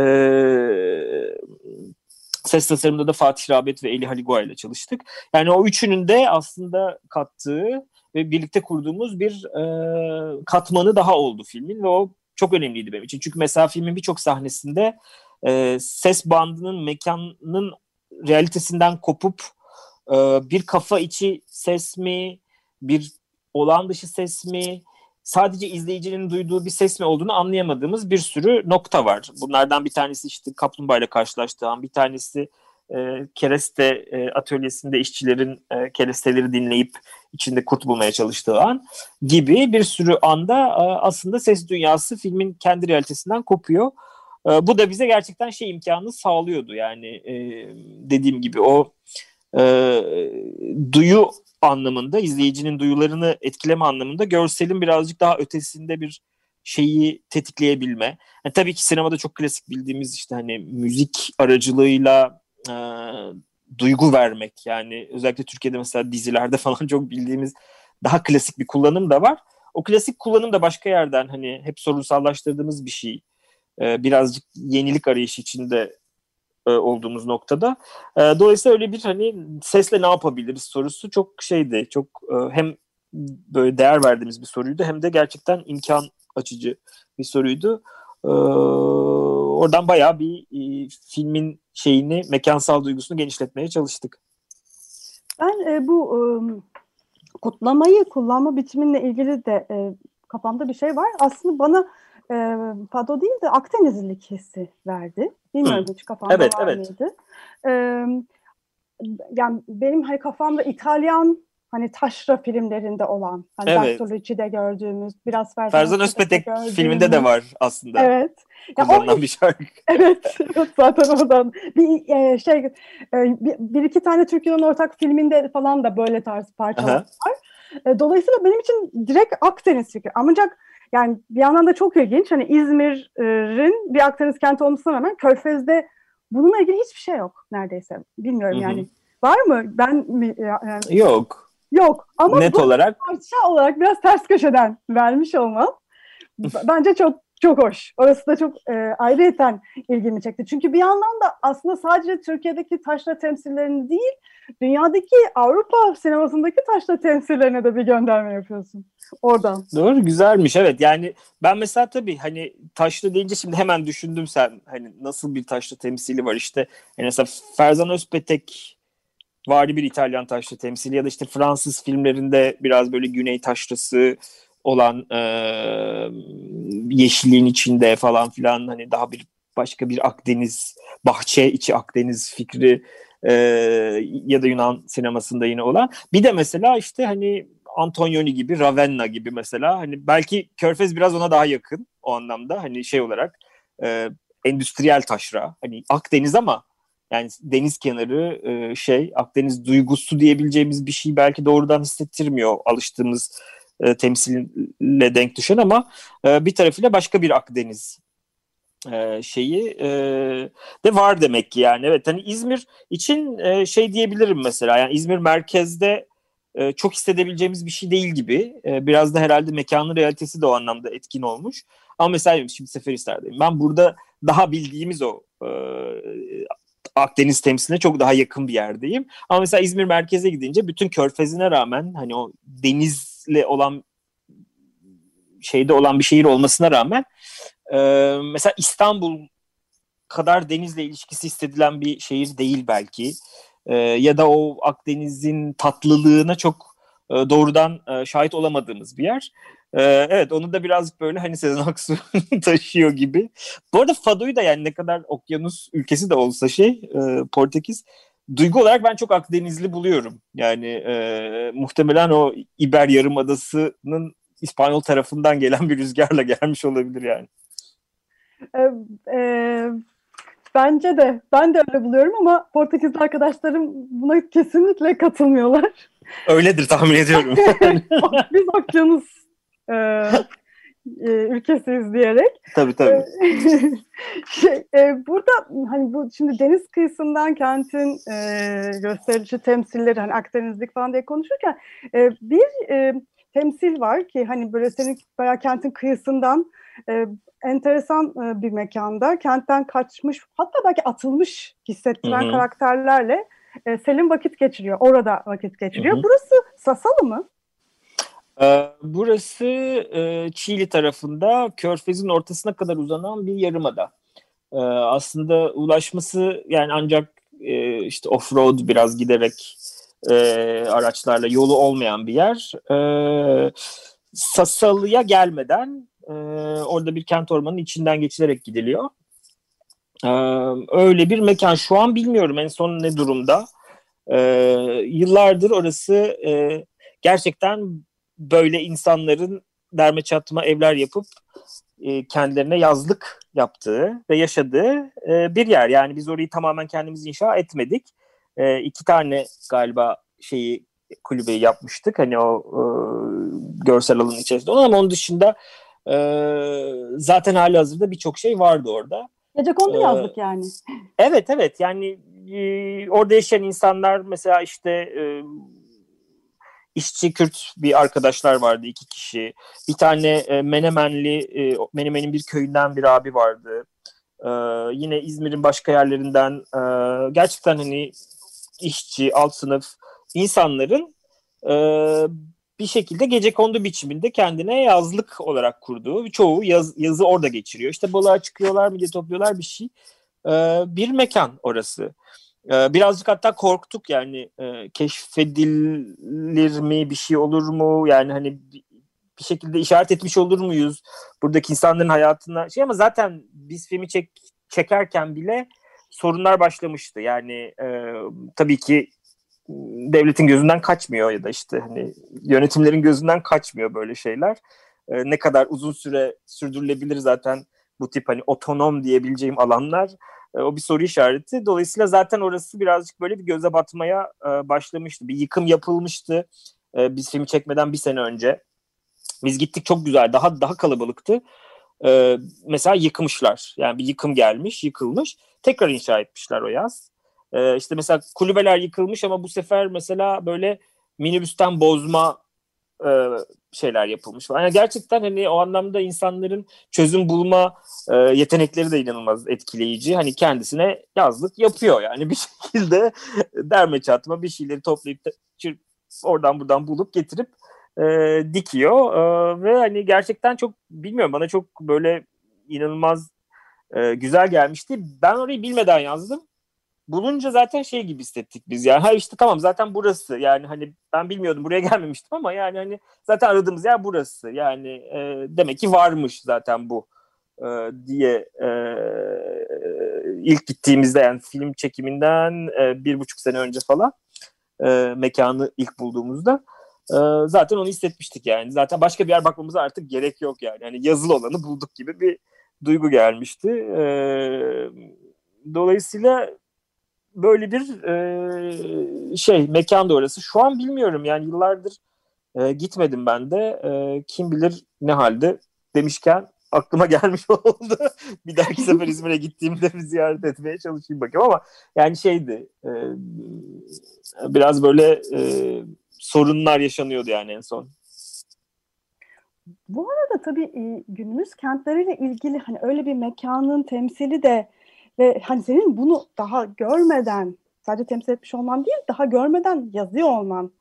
Speaker 5: ses tasarımında da Fatih Rabet ve Eli Haligua ile çalıştık. Yani o üçünün de aslında kattığı ve birlikte kurduğumuz bir e, katmanı daha oldu filmin ve o çok önemliydi benim için. Çünkü mesela filmin birçok sahnesinde e, ses bandının mekanın realitesinden kopup e, bir kafa içi ses mi, bir olan dışı ses mi, sadece izleyicinin duyduğu bir ses mi olduğunu anlayamadığımız bir sürü nokta var. Bunlardan bir tanesi işte kaplumbağa ile karşılaştığı bir tanesi e, kereste e, atölyesinde işçilerin e, keresteleri dinleyip içinde kurt bulmaya çalıştığı an gibi bir sürü anda e, aslında ses dünyası filmin kendi realitesinden kopuyor. E, bu da bize gerçekten şey imkanını sağlıyordu yani e, dediğim gibi o e, duyu anlamında izleyicinin duyularını etkileme anlamında görselin birazcık daha ötesinde bir şeyi tetikleyebilme. Yani tabii ki sinemada çok klasik bildiğimiz işte hani müzik aracılığıyla e, duygu vermek yani özellikle Türkiye'de mesela dizilerde [laughs] falan çok bildiğimiz daha klasik bir kullanım da var. O klasik kullanım da başka yerden hani hep sorunsallaştırdığımız bir şey. Ee, birazcık yenilik arayışı içinde e, olduğumuz noktada. E, dolayısıyla öyle bir hani sesle ne yapabiliriz sorusu çok şeydi. Çok e, hem böyle değer verdiğimiz bir soruydu hem de gerçekten imkan açıcı bir soruydu. Oradan bayağı bir filmin şeyini, mekansal duygusunu genişletmeye çalıştık.
Speaker 4: Ben bu kutlamayı kullanma biçiminle ilgili de e, kafamda bir şey var. Aslında bana e, Fado değil de Akdenizlilik hissi verdi. Bilmiyorum Hı. hiç kafamda evet, var evet. mıydı? E, yani benim hani kafamda İtalyan hani taşra filmlerinde olan hani evet. Bertolucci'de gördüğümüz biraz Ferzan,
Speaker 5: Ferzan Özpetek filminde de var aslında.
Speaker 4: Evet.
Speaker 5: Kullanılan ya o, bir şarkı. [laughs]
Speaker 4: evet. Zaten oradan bir e, şey e, bir, bir iki tane Türkiye'nin ortak filminde falan da böyle tarz parçalar Aha. var. E, dolayısıyla benim için direkt Akdeniz fikri. Ancak yani bir yandan da çok ilginç. Hani İzmir'in bir Akdeniz kenti olmasına rağmen Körfez'de bununla ilgili hiçbir şey yok neredeyse. Bilmiyorum Hı-hı. yani. Var mı? Ben mi? Yani...
Speaker 5: Yok.
Speaker 4: Yok ama
Speaker 5: Net
Speaker 4: bu
Speaker 5: olarak
Speaker 4: parça olarak biraz ters köşeden vermiş olmam bence çok çok hoş. Orası da çok e, ayrıyeten ilgimi çekti. Çünkü bir yandan da aslında sadece Türkiye'deki taşra temsillerini değil, dünyadaki Avrupa sinemasındaki taşra temsillerine de bir gönderme yapıyorsun. Oradan.
Speaker 5: Doğru güzelmiş evet. Yani ben mesela tabii hani taşlı deyince şimdi hemen düşündüm sen hani nasıl bir taşlı temsili var işte. Yani mesela Ferzan Özpetek vardı bir İtalyan taşlı temsili ya da işte Fransız filmlerinde biraz böyle güney taşrası olan e, yeşilliğin içinde falan filan hani daha bir başka bir Akdeniz bahçe içi Akdeniz fikri e, ya da Yunan sinemasında yine olan bir de mesela işte hani Antonioni gibi, Ravenna gibi mesela. Hani belki Körfez biraz ona daha yakın o anlamda. Hani şey olarak e, endüstriyel taşra. Hani Akdeniz ama yani deniz kenarı e, şey Akdeniz duygusu diyebileceğimiz bir şey belki doğrudan hissettirmiyor alıştığımız e, temsille denk düşen ama e, bir tarafıyla başka bir Akdeniz şeyi de var demek ki yani. Evet hani İzmir için şey diyebilirim mesela. Yani İzmir merkezde çok hissedebileceğimiz bir şey değil gibi. Biraz da herhalde mekanın realitesi de o anlamda etkin olmuş. Ama mesela şimdi Seferihisar'dayım. Ben burada daha bildiğimiz o Akdeniz temsiline çok daha yakın bir yerdeyim. Ama mesela İzmir merkeze gidince bütün körfezine rağmen hani o denizle olan şeyde olan bir şehir olmasına rağmen e, mesela İstanbul kadar denizle ilişkisi hissedilen bir şehir değil belki. E, ya da o Akdeniz'in tatlılığına çok e, doğrudan e, şahit olamadığımız bir yer. E, evet onu da birazcık böyle hani Sezen Aksu [laughs] taşıyor gibi. Bu arada Fado'yu da yani ne kadar okyanus ülkesi de olsa şey e, Portekiz duygu olarak ben çok Akdenizli buluyorum. Yani e, muhtemelen o İber Yarımadası'nın İspanyol tarafından gelen bir rüzgarla gelmiş olabilir yani.
Speaker 4: E, e, bence de ben de öyle buluyorum ama Portekizli arkadaşlarım buna kesinlikle katılmıyorlar.
Speaker 5: Öyledir tahmin ediyorum. [laughs]
Speaker 4: Biz okyanus e, e, ülkesiyiz diyerek.
Speaker 5: tabii tabii. [laughs]
Speaker 4: şey, e, burada hani bu şimdi deniz kıyısından kentin e, gösterişi temsilleri hani Akdenizlik falan diye konuşurken e, bir e, temsil var ki hani böyle senin bayağı kentin kıyısından e, enteresan e, bir mekanda kentten kaçmış hatta belki atılmış hissettiren
Speaker 5: Hı hı.
Speaker 4: karakterlerle e, Selim vakit geçiriyor. Orada vakit geçiriyor.
Speaker 5: Hı hı.
Speaker 4: Burası Sasalı mı?
Speaker 5: Ee, Burası e, Çiğli tarafında Körfez'in ortasına kadar uzanan bir yarımada. Ee, Aslında ulaşması yani ancak e, işte off-road biraz giderek e, araçlarla yolu olmayan bir yer. Sasalı'ya gelmeden e, orada bir kent ormanının içinden geçilerek gidiliyor. Ee, Öyle bir mekan. Şu an bilmiyorum en son ne durumda. Ee, Yıllardır orası e, gerçekten böyle insanların derme çatma evler yapıp e, kendilerine yazlık yaptığı ve yaşadığı e, bir yer. Yani biz orayı tamamen kendimiz inşa etmedik. E, iki tane galiba şeyi kulübeyi yapmıştık. Hani o e, görsel alanın içerisinde ama onun dışında e, zaten hali hazırda birçok şey vardı orada.
Speaker 4: Gecekondu
Speaker 5: Ee,
Speaker 4: yazdık yani.
Speaker 5: Evet evet yani e, orada yaşayan insanlar mesela işte e, işçi Kürt bir arkadaşlar vardı iki kişi. Bir tane e, Menemenli e, Menemen'in bir köyünden bir abi vardı. E, yine İzmir'in başka yerlerinden e, gerçekten hani işçi alt sınıf insanların e, bir şekilde gece kondu biçiminde kendine yazlık olarak kurduğu çoğu yaz, yazı orada geçiriyor. İşte balığa çıkıyorlar, midye topluyorlar bir şey. E, bir mekan orası. E, birazcık hatta korktuk yani e, keşfedilir mi bir şey olur mu yani hani bir şekilde işaret etmiş olur muyuz buradaki insanların hayatına şey ama zaten biz filmi çek, çekerken bile sorunlar başlamıştı yani e, tabii ki devletin gözünden kaçmıyor ya da işte hani yönetimlerin gözünden kaçmıyor böyle şeyler. E, ne kadar uzun süre sürdürülebilir zaten bu tip hani otonom diyebileceğim alanlar e, o bir soru işareti. Dolayısıyla zaten orası birazcık böyle bir göze batmaya e, başlamıştı. Bir yıkım yapılmıştı e, biz filmi çekmeden bir sene önce. Biz gittik çok güzel daha daha kalabalıktı. E, mesela yıkmışlar yani bir yıkım gelmiş yıkılmış tekrar inşa etmişler o yaz. E, işte mesela kulübeler yıkılmış ama bu sefer mesela böyle minibüsten bozma e, şeyler yapılmış falan. Yani gerçekten hani o anlamda insanların çözüm bulma e, yetenekleri de inanılmaz etkileyici. Hani kendisine yazlık yapıyor yani [laughs] bir şekilde derme çatma bir şeyleri toplayıp oradan buradan bulup getirip e, dikiyor e, ve hani gerçekten çok bilmiyorum bana çok böyle inanılmaz e, güzel gelmişti. Ben orayı bilmeden yazdım. Bulunca zaten şey gibi hissettik biz yani. Ha işte tamam zaten burası. Yani hani ben bilmiyordum buraya [laughs] gelmemiştim ama yani hani zaten aradığımız yer burası. Yani e, demek ki varmış zaten bu e, diye e, ilk gittiğimizde yani film çekiminden e, bir buçuk sene önce falan e, mekanı ilk bulduğumuzda e, zaten onu hissetmiştik yani. Zaten başka bir yer bakmamıza artık gerek yok yani. Yani yazılı olanı bulduk gibi bir duygu gelmişti. E, dolayısıyla böyle bir e, şey mekan da orası. Şu an bilmiyorum yani yıllardır e, gitmedim ben de. E, kim bilir ne halde demişken aklıma [laughs] gelmiş oldu. bir dahaki sefer [laughs] İzmir'e gittiğimde bir ziyaret etmeye çalışayım bakayım ama yani şeydi e, biraz böyle e, sorunlar yaşanıyordu yani en son.
Speaker 4: Bu arada tabii e, günümüz kentleriyle ilgili hani öyle bir mekanın temsili de ve hani senin bunu daha görmeden sadece temsil etmiş olman değil daha görmeden yazıyor olman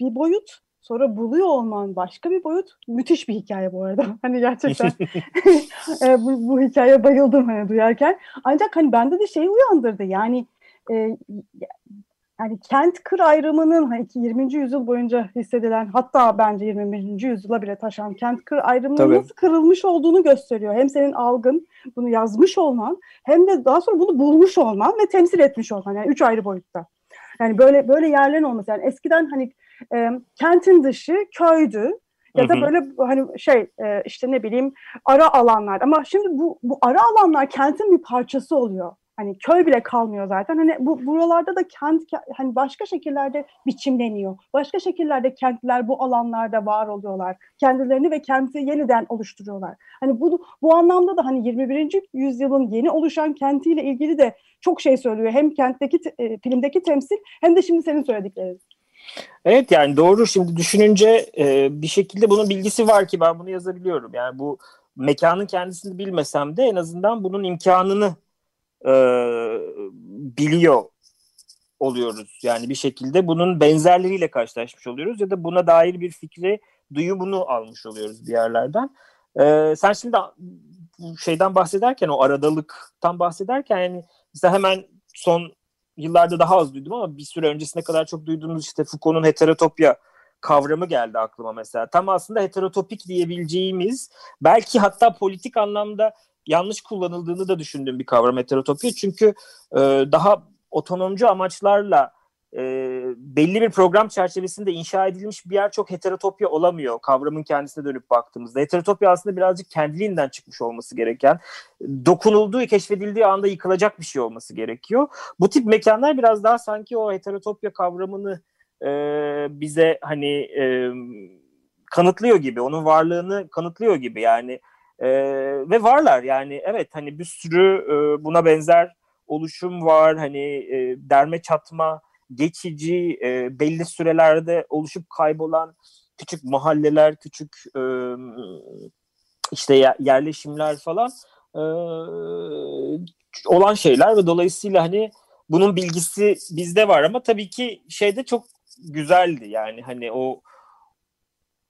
Speaker 4: bir boyut sonra buluyor olman başka bir boyut. Müthiş bir hikaye bu arada. [laughs] Hani gerçekten [laughs] e, bu, bu hikayeye bayıldım hani duyarken. Ancak hani bende de şey uyandırdı. Yani e, yani kent kır ayrımının hani 20. yüzyıl boyunca hissedilen hatta bence 21. yüzyıla bile taşan kent kır ayrımının Tabii. nasıl kırılmış olduğunu gösteriyor. Hem senin algın bunu yazmış olman hem de daha sonra bunu bulmuş olman ve temsil etmiş olman yani üç ayrı boyutta. Yani böyle böyle yerlerin olması yani eskiden hani e, kentin dışı köydü ya da böyle hani şey e, işte ne bileyim ara alanlar ama şimdi bu bu ara alanlar kentin bir parçası oluyor hani köy bile kalmıyor zaten. Hani bu buralarda da kent hani başka şekillerde biçimleniyor. Başka şekillerde kentler bu alanlarda var oluyorlar. Kendilerini ve kenti yeniden oluşturuyorlar. Hani bu bu anlamda da hani 21. yüzyılın yeni oluşan kentiyle ilgili de çok şey söylüyor. Hem kentteki e, filmdeki temsil hem de şimdi senin söylediklerin.
Speaker 5: Evet yani doğru şimdi düşününce e, bir şekilde bunun bilgisi var ki ben bunu yazabiliyorum. Yani bu mekanın kendisini bilmesem de en azından bunun imkanını e, biliyor oluyoruz. Yani bir şekilde bunun benzerleriyle karşılaşmış oluyoruz ya da buna dair bir fikri, duyumunu almış oluyoruz bir yerlerden. E, sen şimdi şeyden bahsederken, o aradalıktan bahsederken yani mesela hemen son yıllarda daha az duydum ama bir süre öncesine kadar çok duyduğumuz işte Foucault'un heterotopya kavramı geldi aklıma mesela. Tam aslında heterotopik diyebileceğimiz belki hatta politik anlamda yanlış kullanıldığını da düşündüğüm bir kavram heterotopya. Çünkü e, daha otonomcu amaçlarla e, belli bir program çerçevesinde inşa edilmiş bir yer çok heterotopya olamıyor kavramın kendisine dönüp baktığımızda. Heterotopya aslında birazcık kendiliğinden çıkmış olması gereken, dokunulduğu, keşfedildiği anda yıkılacak bir şey olması gerekiyor. Bu tip mekanlar biraz daha sanki o heterotopya kavramını e, bize hani e, kanıtlıyor gibi, onun varlığını kanıtlıyor gibi yani e, ve varlar yani evet hani bir sürü e, buna benzer oluşum var. Hani e, derme çatma, geçici, e, belli sürelerde oluşup kaybolan küçük mahalleler, küçük e, işte yerleşimler falan e, olan şeyler ve dolayısıyla hani bunun bilgisi bizde var ama tabii ki şeyde çok güzeldi yani hani o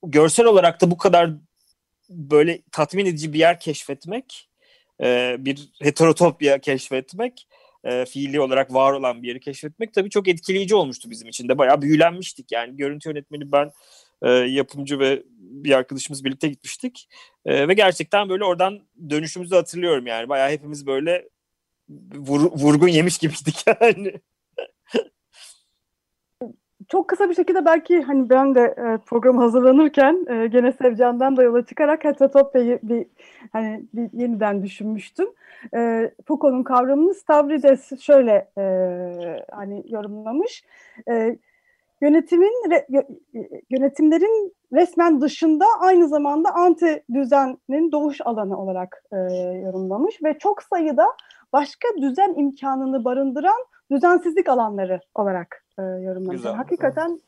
Speaker 5: görsel olarak da bu kadar böyle tatmin edici bir yer keşfetmek, e, bir heterotopya keşfetmek, e, fiili olarak var olan bir yeri keşfetmek tabii çok etkileyici olmuştu bizim için de. Bayağı büyülenmiştik yani. Görüntü yönetmeni ben, e, yapımcı ve bir arkadaşımız birlikte gitmiştik. E, ve gerçekten böyle oradan dönüşümüzü hatırlıyorum yani. Bayağı hepimiz böyle vur, vurgun yemiş gibiydik [laughs] yani
Speaker 4: çok kısa bir şekilde belki hani ben de e, programı hazırlanırken e, gene Sevcan'dan da yola çıkarak Heterotopya'yı bir hani bir yeniden düşünmüştüm. E, Foucault'un kavramını Stavrides şöyle e, hani yorumlamış. E, yönetimin re, yönetimlerin resmen dışında aynı zamanda anti düzenin doğuş alanı olarak e, yorumlamış ve çok sayıda başka düzen imkanını barındıran düzensizlik alanları olarak e, yorumlamış.
Speaker 5: Güzel.
Speaker 4: Hakikaten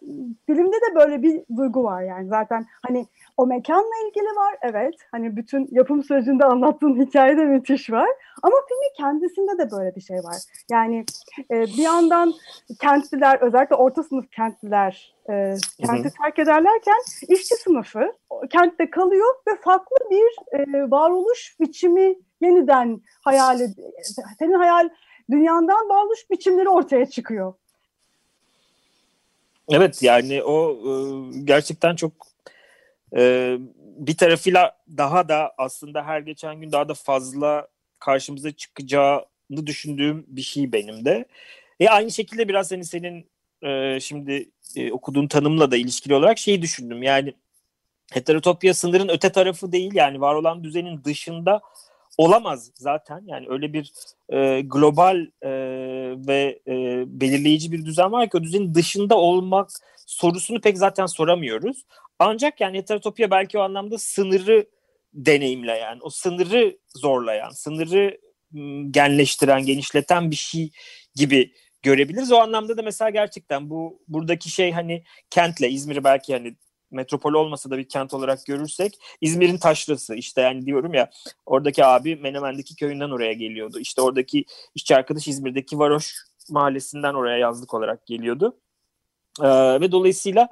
Speaker 4: filmde de böyle bir duygu var yani zaten hani o mekanla ilgili var evet hani bütün yapım sürecinde anlattığın [laughs] hikayede müthiş var ama filmin kendisinde de böyle bir şey var. Yani e, bir yandan kentliler özellikle orta sınıf kentliler e, kenti terk ederlerken işçi sınıfı kentte kalıyor ve farklı bir e, varoluş biçimi yeniden hayal senin hayal dünyandan varoluş biçimleri ortaya çıkıyor.
Speaker 5: Evet yani o e, gerçekten çok e, bir tarafıyla daha da aslında her geçen gün daha da fazla karşımıza çıkacağını düşündüğüm bir şey benim de. E aynı şekilde biraz hani senin e, şimdi e, okuduğun tanımla da ilişkili olarak şeyi düşündüm. Yani heterotopya sınırın öte tarafı değil yani var olan düzenin dışında olamaz zaten. Yani öyle bir e, global e, ve e, belirleyici bir düzen var ki o düzenin dışında olmak sorusunu pek zaten soramıyoruz. Ancak yani heterotopya belki o anlamda sınırı deneyimleyen, o sınırı zorlayan, sınırı genleştiren, genişleten bir şey gibi görebiliriz. O anlamda da mesela gerçekten bu buradaki şey hani kentle İzmir'i belki hani metropol olmasa da bir kent olarak görürsek İzmir'in taşrası işte yani diyorum ya oradaki abi Menemen'deki köyünden oraya geliyordu. İşte oradaki işçi arkadaş İzmir'deki Varoş mahallesinden oraya yazlık olarak geliyordu. Ee, ve dolayısıyla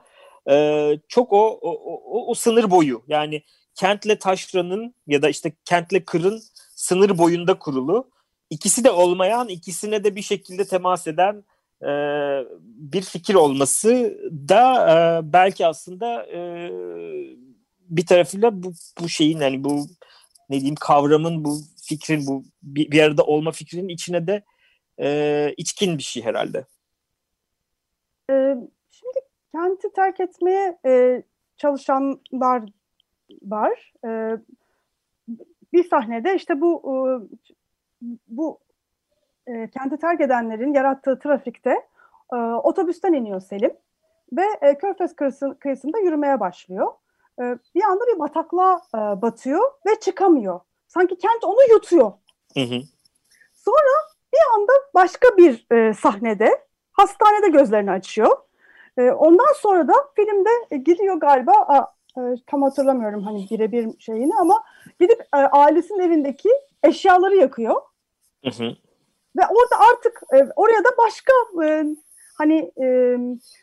Speaker 5: e, çok o, o, o, o sınır boyu yani kentle taşranın ya da işte kentle kırın sınır boyunda kurulu. İkisi de olmayan, ikisine de bir şekilde temas eden e, bir fikir olması da e, belki aslında e, bir tarafıyla bu, bu şeyin hani bu ne diyeyim kavramın bu fikrin bu bir, bir arada olma fikrinin içine de e, içkin bir şey herhalde.
Speaker 4: Ee, şimdi kenti terk etmeye e, çalışanlar var. Ee, bir sahnede işte bu e, bu e, kenti terk edenlerin yarattığı trafikte e, otobüsten iniyor Selim ve e, Körfez kıyısı, kıyısında yürümeye başlıyor. E, bir anda bir bataklığa e, batıyor ve çıkamıyor. Sanki kent onu yutuyor.
Speaker 5: Hı hı.
Speaker 4: Sonra bir anda başka bir e, sahnede hastanede gözlerini açıyor. E, ondan sonra da filmde e, gidiyor galiba a, e, tam hatırlamıyorum hani birebir şeyini ama gidip e, ailesinin evindeki eşyaları yakıyor.
Speaker 5: Hı hı.
Speaker 4: Ve orada artık e, oraya da başka e, hani e,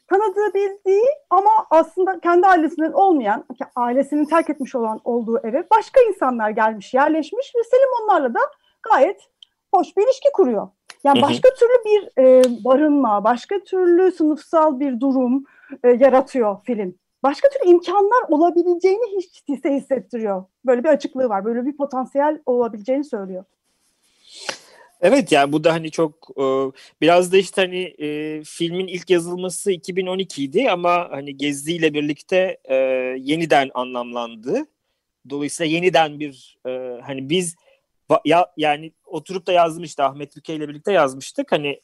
Speaker 4: tanıdığı bildiği ama aslında kendi ailesinden olmayan, ailesinin terk etmiş olan olduğu eve başka insanlar gelmiş, yerleşmiş ve Selim onlarla da gayet hoş bir ilişki kuruyor. Yani
Speaker 5: Hı hı.
Speaker 4: başka türlü bir e, barınma, başka türlü sınıfsal bir durum e, yaratıyor film. Başka türlü imkanlar olabileceğini hiç hisse hissettiriyor. Böyle bir açıklığı var. Böyle bir potansiyel olabileceğini söylüyor.
Speaker 5: Evet yani bu da hani çok e, biraz da işte hani e, filmin ilk yazılması 2012 idi ama hani Gezi ile birlikte e, yeniden anlamlandı. Dolayısıyla yeniden bir hani biz ya yani oturup da yazdım Ahmet Büke ile birlikte yazmıştık. Hani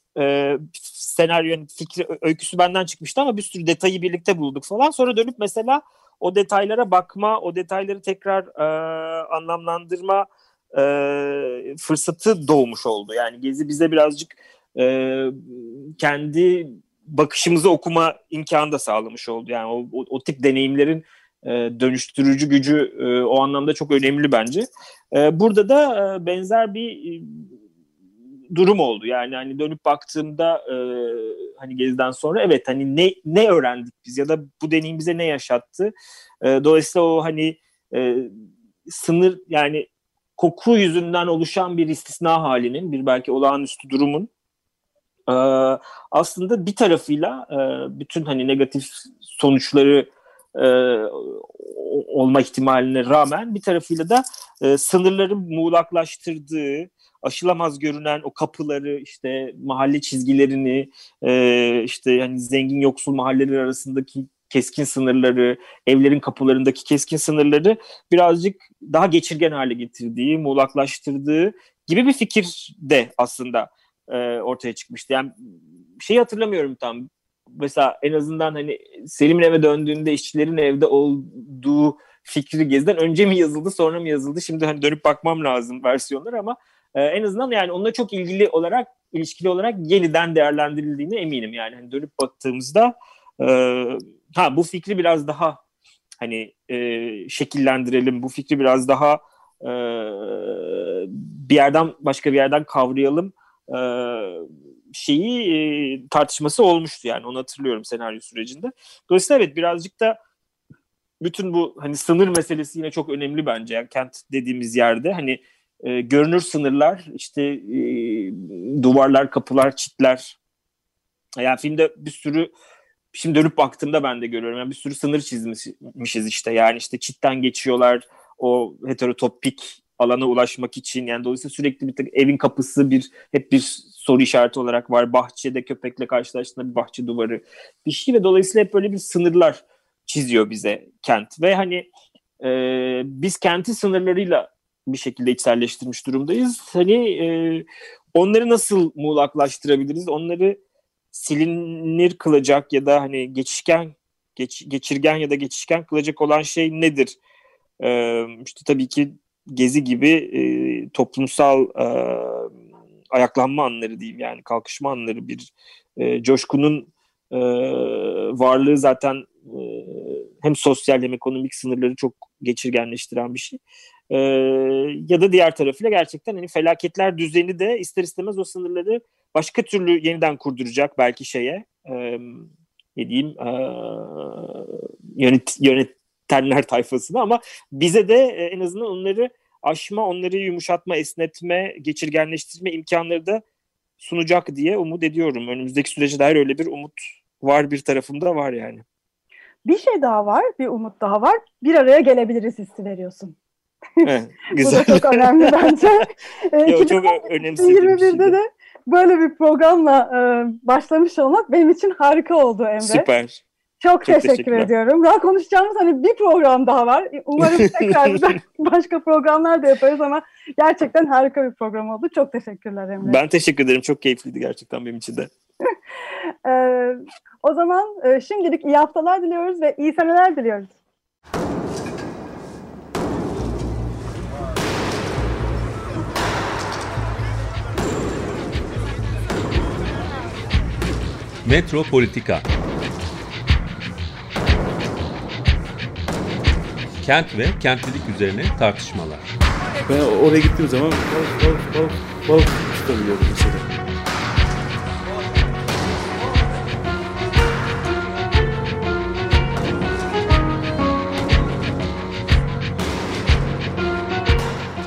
Speaker 5: senaryonun fikri öyküsü benden çıkmıştı ama bir sürü detayı birlikte bulduk falan. Sonra dönüp mesela o detaylara bakma, o detayları tekrar e, anlamlandırma e, fırsatı doğmuş oldu. Yani Gezi bize birazcık e, kendi bakışımızı okuma imkanı da sağlamış oldu. Yani o, o, o tip deneyimlerin e, dönüştürücü gücü e, o anlamda çok önemli bence. E, burada da e, benzer bir e, durum oldu. Yani hani dönüp baktığımda e, hani Gezi'den sonra evet hani ne ne öğrendik biz ya da bu deneyim bize ne yaşattı? E, dolayısıyla o hani e, sınır yani koku yüzünden oluşan bir istisna halinin, bir belki olağanüstü durumun e, aslında bir tarafıyla e, bütün hani negatif sonuçları e, olma ihtimaline rağmen bir tarafıyla da e, sınırların muğlaklaştırdığı, aşılamaz görünen o kapıları, işte mahalle çizgilerini, e, işte yani zengin yoksul mahalleler arasındaki keskin sınırları, evlerin kapılarındaki keskin sınırları birazcık daha geçirgen hale getirdiği, muğlaklaştırdığı gibi bir fikir de aslında e, ortaya çıkmıştı. Yani şeyi hatırlamıyorum tam. Mesela en azından hani Selim'in eve döndüğünde işçilerin evde olduğu fikri Gezi'den önce mi yazıldı sonra mı yazıldı? Şimdi hani dönüp bakmam lazım versiyonlar ama e, en azından yani onunla çok ilgili olarak ilişkili olarak yeniden değerlendirildiğine eminim yani hani dönüp baktığımızda ha bu fikri biraz daha hani e, şekillendirelim bu fikri biraz daha e, bir yerden başka bir yerden kavrayalım e, şeyi e, tartışması olmuştu yani onu hatırlıyorum senaryo sürecinde. Dolayısıyla evet birazcık da bütün bu hani sınır meselesi yine çok önemli bence. Yani kent dediğimiz yerde hani e, görünür sınırlar işte e, duvarlar, kapılar, çitler. Yani filmde bir sürü şimdi dönüp baktığımda ben de görüyorum. Yani bir sürü sınır çizmişiz işte. Yani işte çitten geçiyorlar o heterotopik alana ulaşmak için. Yani dolayısıyla sürekli bir tık evin kapısı bir hep bir soru işareti olarak var. Bahçede köpekle karşılaştığında bir bahçe duvarı bir şey ve dolayısıyla hep böyle bir sınırlar çiziyor bize kent. Ve hani e, biz kenti sınırlarıyla bir şekilde içselleştirmiş durumdayız. Hani e, onları nasıl muğlaklaştırabiliriz? Onları silinir kılacak ya da hani geçişken geç, geçirgen ya da geçişken kılacak olan şey nedir? E, işte tabii ki gezi gibi e, toplumsal e, ayaklanma anları diyeyim yani kalkışma anları bir e, coşkunun e, varlığı zaten e, hem sosyal hem ekonomik sınırları çok geçirgenleştiren bir şey. E, ya da diğer tarafıyla gerçekten hani felaketler düzeni de ister istemez o sınırları başka türlü yeniden kurduracak belki şeye e, ne diyeyim e, yönet, yönetenler [laughs] tayfasına ama bize de e, en azından onları aşma, onları yumuşatma, esnetme, geçirgenleştirme imkanları da sunacak diye umut ediyorum. Önümüzdeki sürece dair öyle bir umut var bir tarafımda var yani.
Speaker 4: Bir şey daha var, bir umut daha var. Bir araya gelebiliriz hissi veriyorsun.
Speaker 5: Evet, güzel. [laughs]
Speaker 4: Bu da çok önemli bence. [laughs]
Speaker 5: Yo, çok önemsediğim
Speaker 4: 2021'de
Speaker 5: bir şey.
Speaker 4: de böyle bir programla e, başlamış olmak benim için harika oldu Emre.
Speaker 5: Süper.
Speaker 4: Çok,
Speaker 5: Çok
Speaker 4: teşekkür ediyorum. Daha konuşacağımız hani bir program daha var. Umarım [laughs] tekrar başka programlar da yaparız ama gerçekten harika bir program oldu. Çok teşekkürler Emre.
Speaker 5: Ben teşekkür ederim. Çok keyifliydi gerçekten benim için de.
Speaker 4: Ee, [laughs] o zaman e, şimdilik iyi haftalar diliyoruz ve iyi seneler diliyoruz.
Speaker 1: Metropolitika Kent ve kentlilik üzerine tartışmalar.
Speaker 2: Ben oraya gittiğim zaman balık balık balık balık tutabiliyorum mesela.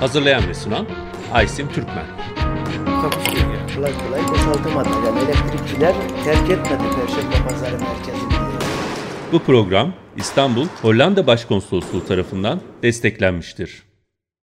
Speaker 1: Hazırlayan ve sunan Aysim Türkmen.
Speaker 3: Kapışıyor. Kolay kolay boşaltamadı. Yani elektrikçiler terk etmedi Perşembe Pazarı merkezini.
Speaker 1: Bu program İstanbul Hollanda Başkonsolosluğu tarafından desteklenmiştir.